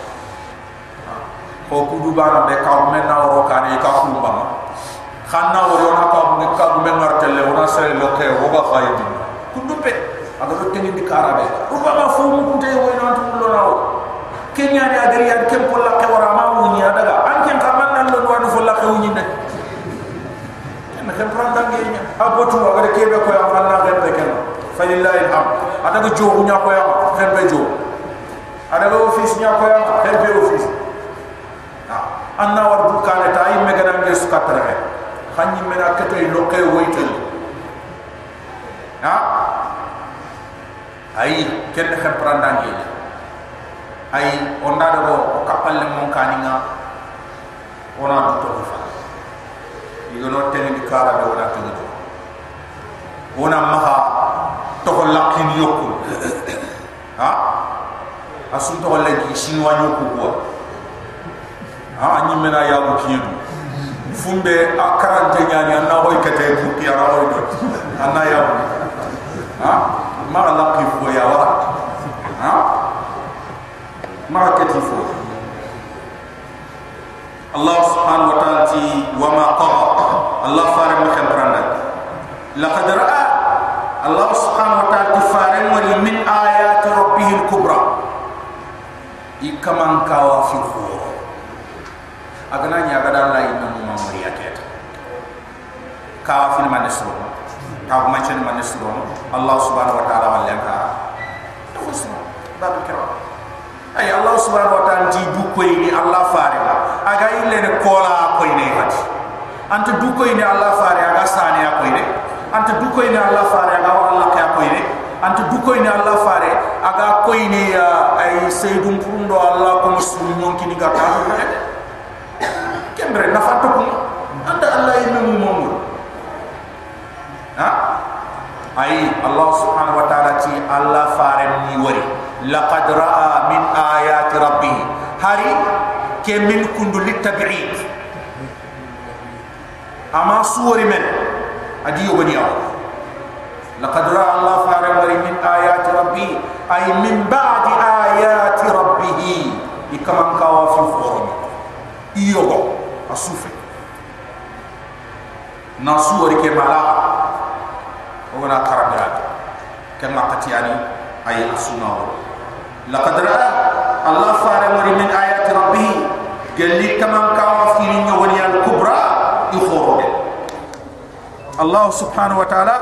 A: ko ku du bara be ka men na ro ka ni ka ku ba khanna wo yo na ka ne ka men martele wona sere lo ke wo ga fay di ku du pe aga do tengi di karabe ru ba ma fo mu ku te wo nan tu lo na kenya ni agari ad kem ko la ke wara ma wu ni adaga. An ken ka man nan lo do fo la ke wu ni ne na kem pranda ngenya abotu wa gade kebe ko ya Allah ga be ken fa lillahi alham ada go jogu nya ko ya ken be ada go office nya ko ya ken be office anna war bu kale ta ay mega dan yesu katra khanyi mena kete lo kay woytel ha? Ay ken kem pranda ngenya ay onda do kapal le mon kaninga. Ona to fa igono tene di kara do wala tene do ona maha to ko lakin yokul ha? Asun to wala ki shinwa nyoku ko ha anyi mena ya ko kiyedu fumbe akarante nyani anna hoy kete ku ki ara hoy do anna ya ha? Ma la ki fo ya wa? Ha? Ma keti fo Allah subhanahu wa ta'ala ti wa ma qara Allah fare ma kan branda laqad ra'a. Allah subhanahu wa ta'ala ti fare mari min ayati rabbih al-kubra ikaman kawa fi khur agana nya gada Allah inna mu mamuri aketa ka fi man nesro ka ma chen man nesro Allah subhanahu wa ta'ala wal yanka to fusno babu kira. Ay Allah subhanahu wa ta'ala ti du koy Allah fare aga ille ne kola koy ne hati anta du koy Allah fare aga sani ya koy ne anta du koy Allah fare aga Allah ka koy ne anta du koy Allah fare aga koy ni ay sayyidum purundo Allah ko musul nyonki ni gata kembre na fato ko anda Allah ille mu momul ha? Ay Allah subhanahu wa ta'ala ti Allah fare ni wari laqad ra'a min ayati rabbih hari ke min kundu litab'id ama suwari men. Adi yogoni aw laqad ra'a Allah fare wari min ayati rabbih ay min ba'di ayati rabbih ikama kawa fi forum iyogo asufe na suwari ke mala wala karabira kama qatiyani ay asuna laqad ra'a Allah fare mari min ayati rabbih galli kama kawa fi nyawani al kubra ikhoro Allah subhanahu wa ta'ala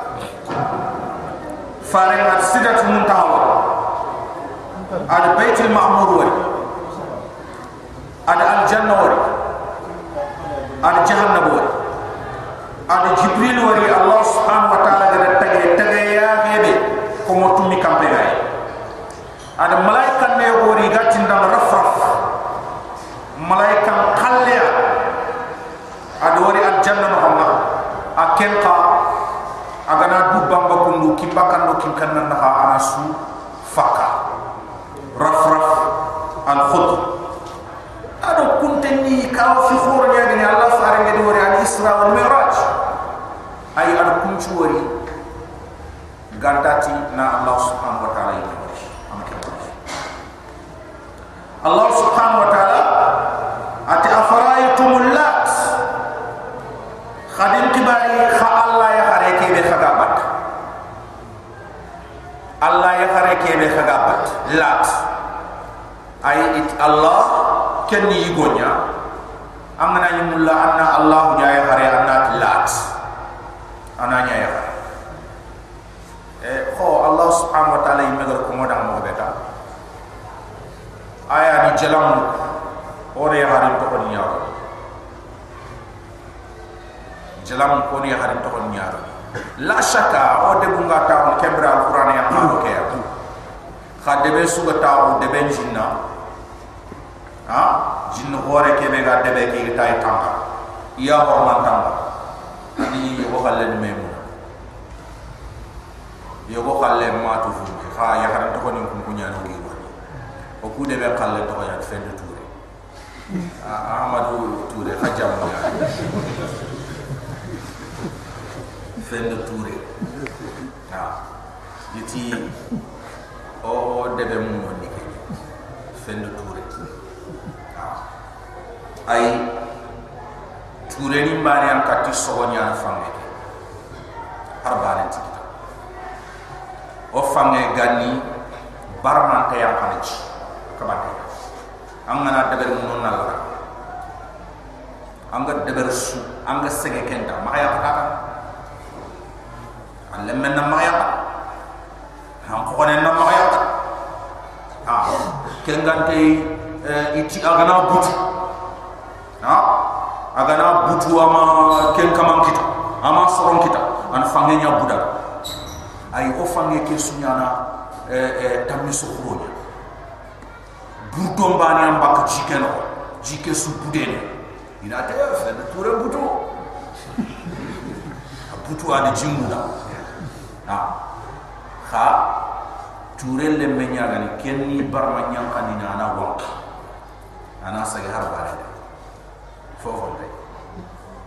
A: fare al sidat muntaha al bayt al ma'mur wa al al janna wa al jahannam. Wa al jibril wa Allah subhanahu wa ta'ala gada tage tage ya bebe ko motumi kampe gay ada malaika ne wori gatti ndam rafraf. Malaika khalle ada wori al janna muhammad. Akenqa agana du bamba kundu kimbakan do kim kanna na ana su fakka rafraf al khud ado kunteni ka fi khur ya gani allah fare ngedi wori al isra wal mi'raj ay ad kunchu wori gantati na allah subhanahu wa ta'ala Allah subhanahu wa ta'ala ati afaraitum lat khadim kibari kha Allah ya khare ke be khaga bat Allah ya khare ke be khaga bat lat ay it Allah ken yi gonya amana ni mulla anna Allah ya ya khare anna lat ananya ya eh kho Allah subhanahu wa ta'ala yimegal ko modang mo beta. Aya ni jalam ore hari to ko nyaaro jalam ko ni hari to ko nyaaro la shaka o de bunga ta on kembra alquran ya ma ko ya khade be suga ta o de ben jinna ha jinn hore ke be ga de be ki tay tanga ya ho man tanga ni yo halle ni memu. Yo ko halle ma tu fu ha ya hari to ko ni ko nyaaro ki o ku de be kalle to ya fende touré amadou touré hajjam ya. Fende touré ha. Yiti o de be mu woni ke. Fende touré ha ay touré ni mbani am katti sogonya fambe arbane tikita o fambe ganni barman ta yang kanaji kabate angana deber mun nalla anga deber su anga sege kenta ma ya kata alle men na ma ya han ko ne na ma ya ha kengante iti agana butu ha agana butu ama ken kamam kita ama soron kita an fangenya budak. Ay o fange ke sunyana e e tammi sokronya burdo mbani am bak jike no jike su budene ina te fe de toure butu butu ani jimuda ha ha turel le menya gani kenni barma nyang kanina ana wanka ana sagi har bare fofo de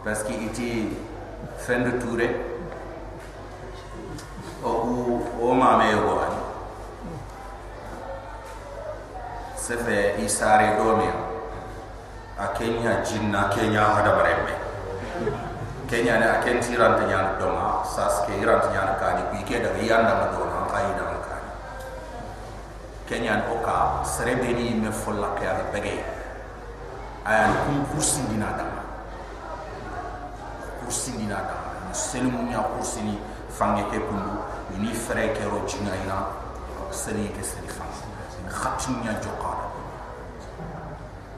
A: parce que iti fin de touré o o ma me yo ani. Sefe isare domia a kenya jinna kenya hada bare me kenya ne a ken tiran tanya doma sas ke iran tanya kani bi ke daga yanda ma do na kai da kani kenya o ka serebeni me folla ke ala bege aya kum kursi dina da kursi dina da selum nya kursi ni fange ke kum ni fere ke ro jina ina seri ke seri fa ni khatim nya joqa
C: da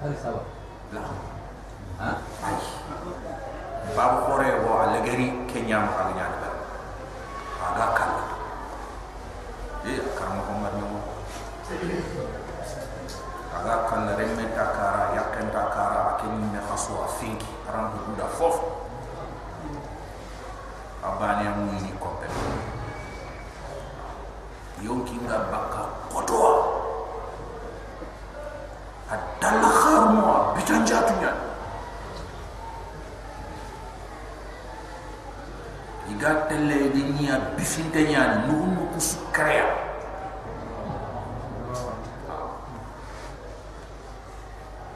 C: hal sawa
A: la
C: ha?
A: Ay ba bu hore wo alegeri kenya ma ka nya da ada kan e kam ko mar nyo ada kan remeta kara yakenta kara kara akini me khaso afinki aran ko da fof abani amu ni ko pe yonki nga bakka kotoa adalla kharmo bitan jatunya iga telle di nia bifinte nyani nuhunu kusu kreya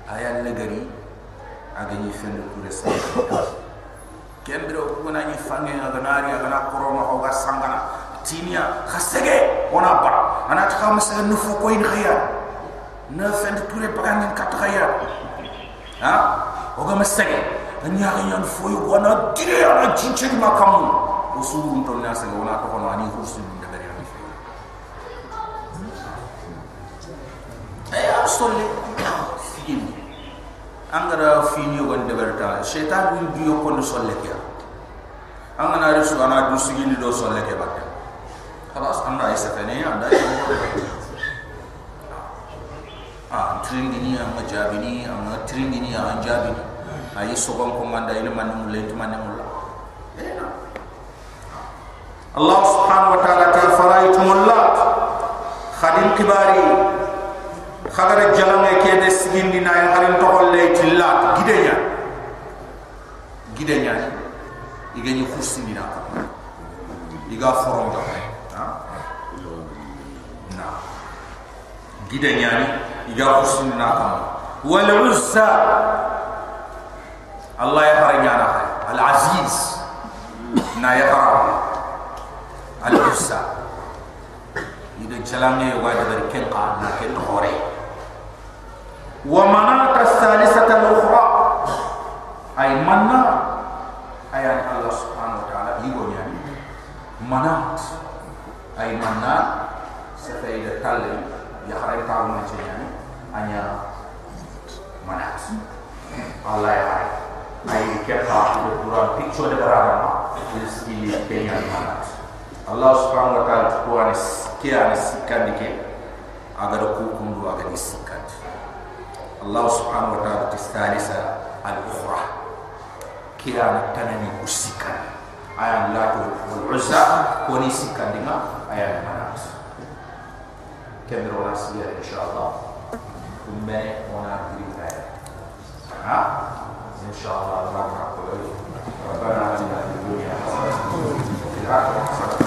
A: aya negari aga ni fendu kure sa kembro kuna ni fange aga nari aga na korona hoga sangana tinia khasege ona bara ana ta kam sa nufu ko in khaya na fendu kure pagan kat khaya ha? Hoga masage anya ga yan foyo wana dire ana jinche di makamu usurun to na sa ona ko kono ani kursi de bari ani fe solle fini angara fini yo gonde berta setan win biyo ko no solle kya angana resu ana du sigini do solle ke batte khalas anda isa fene anda ah tringini am jabini am tringini am jabini ayi sogon ko manda ina man mu lentu man mu la Allah subhanahu wa ta'ala ta faraitum lat khadim kibari khagara jalame ke de sigindi na ya harin to holle tillat gidenya gidenya igeni khusini na iga foron do ha na gidenya ni iga khusini na kam wal uzza Allah ya fara nyana hay al aziz na ya fara al ussa ida jalange wa da ken qa na ken hore wa manat as-salisata al-ukhra. Ay manna ay Allah subhanahu wa ta'ala yigo nyani manat. Ay manna sa fayda talle ya khare ta ma nyani anya manat. Allah ya fara ay kepa de pura picture de barama is ki kenya mana Allah subhanahu wa ta'ala ko الله سبحانه وتعالى تستانس الأخرى كلا نتنمي أسكا أي الله والعزة كوني سكا لنا أي المناس كم رونا سيئة إن شاء الله ثم هنا قريبا ها إن شاء الله الله أكبر ربنا أعلم في الدنيا وفي الآخرة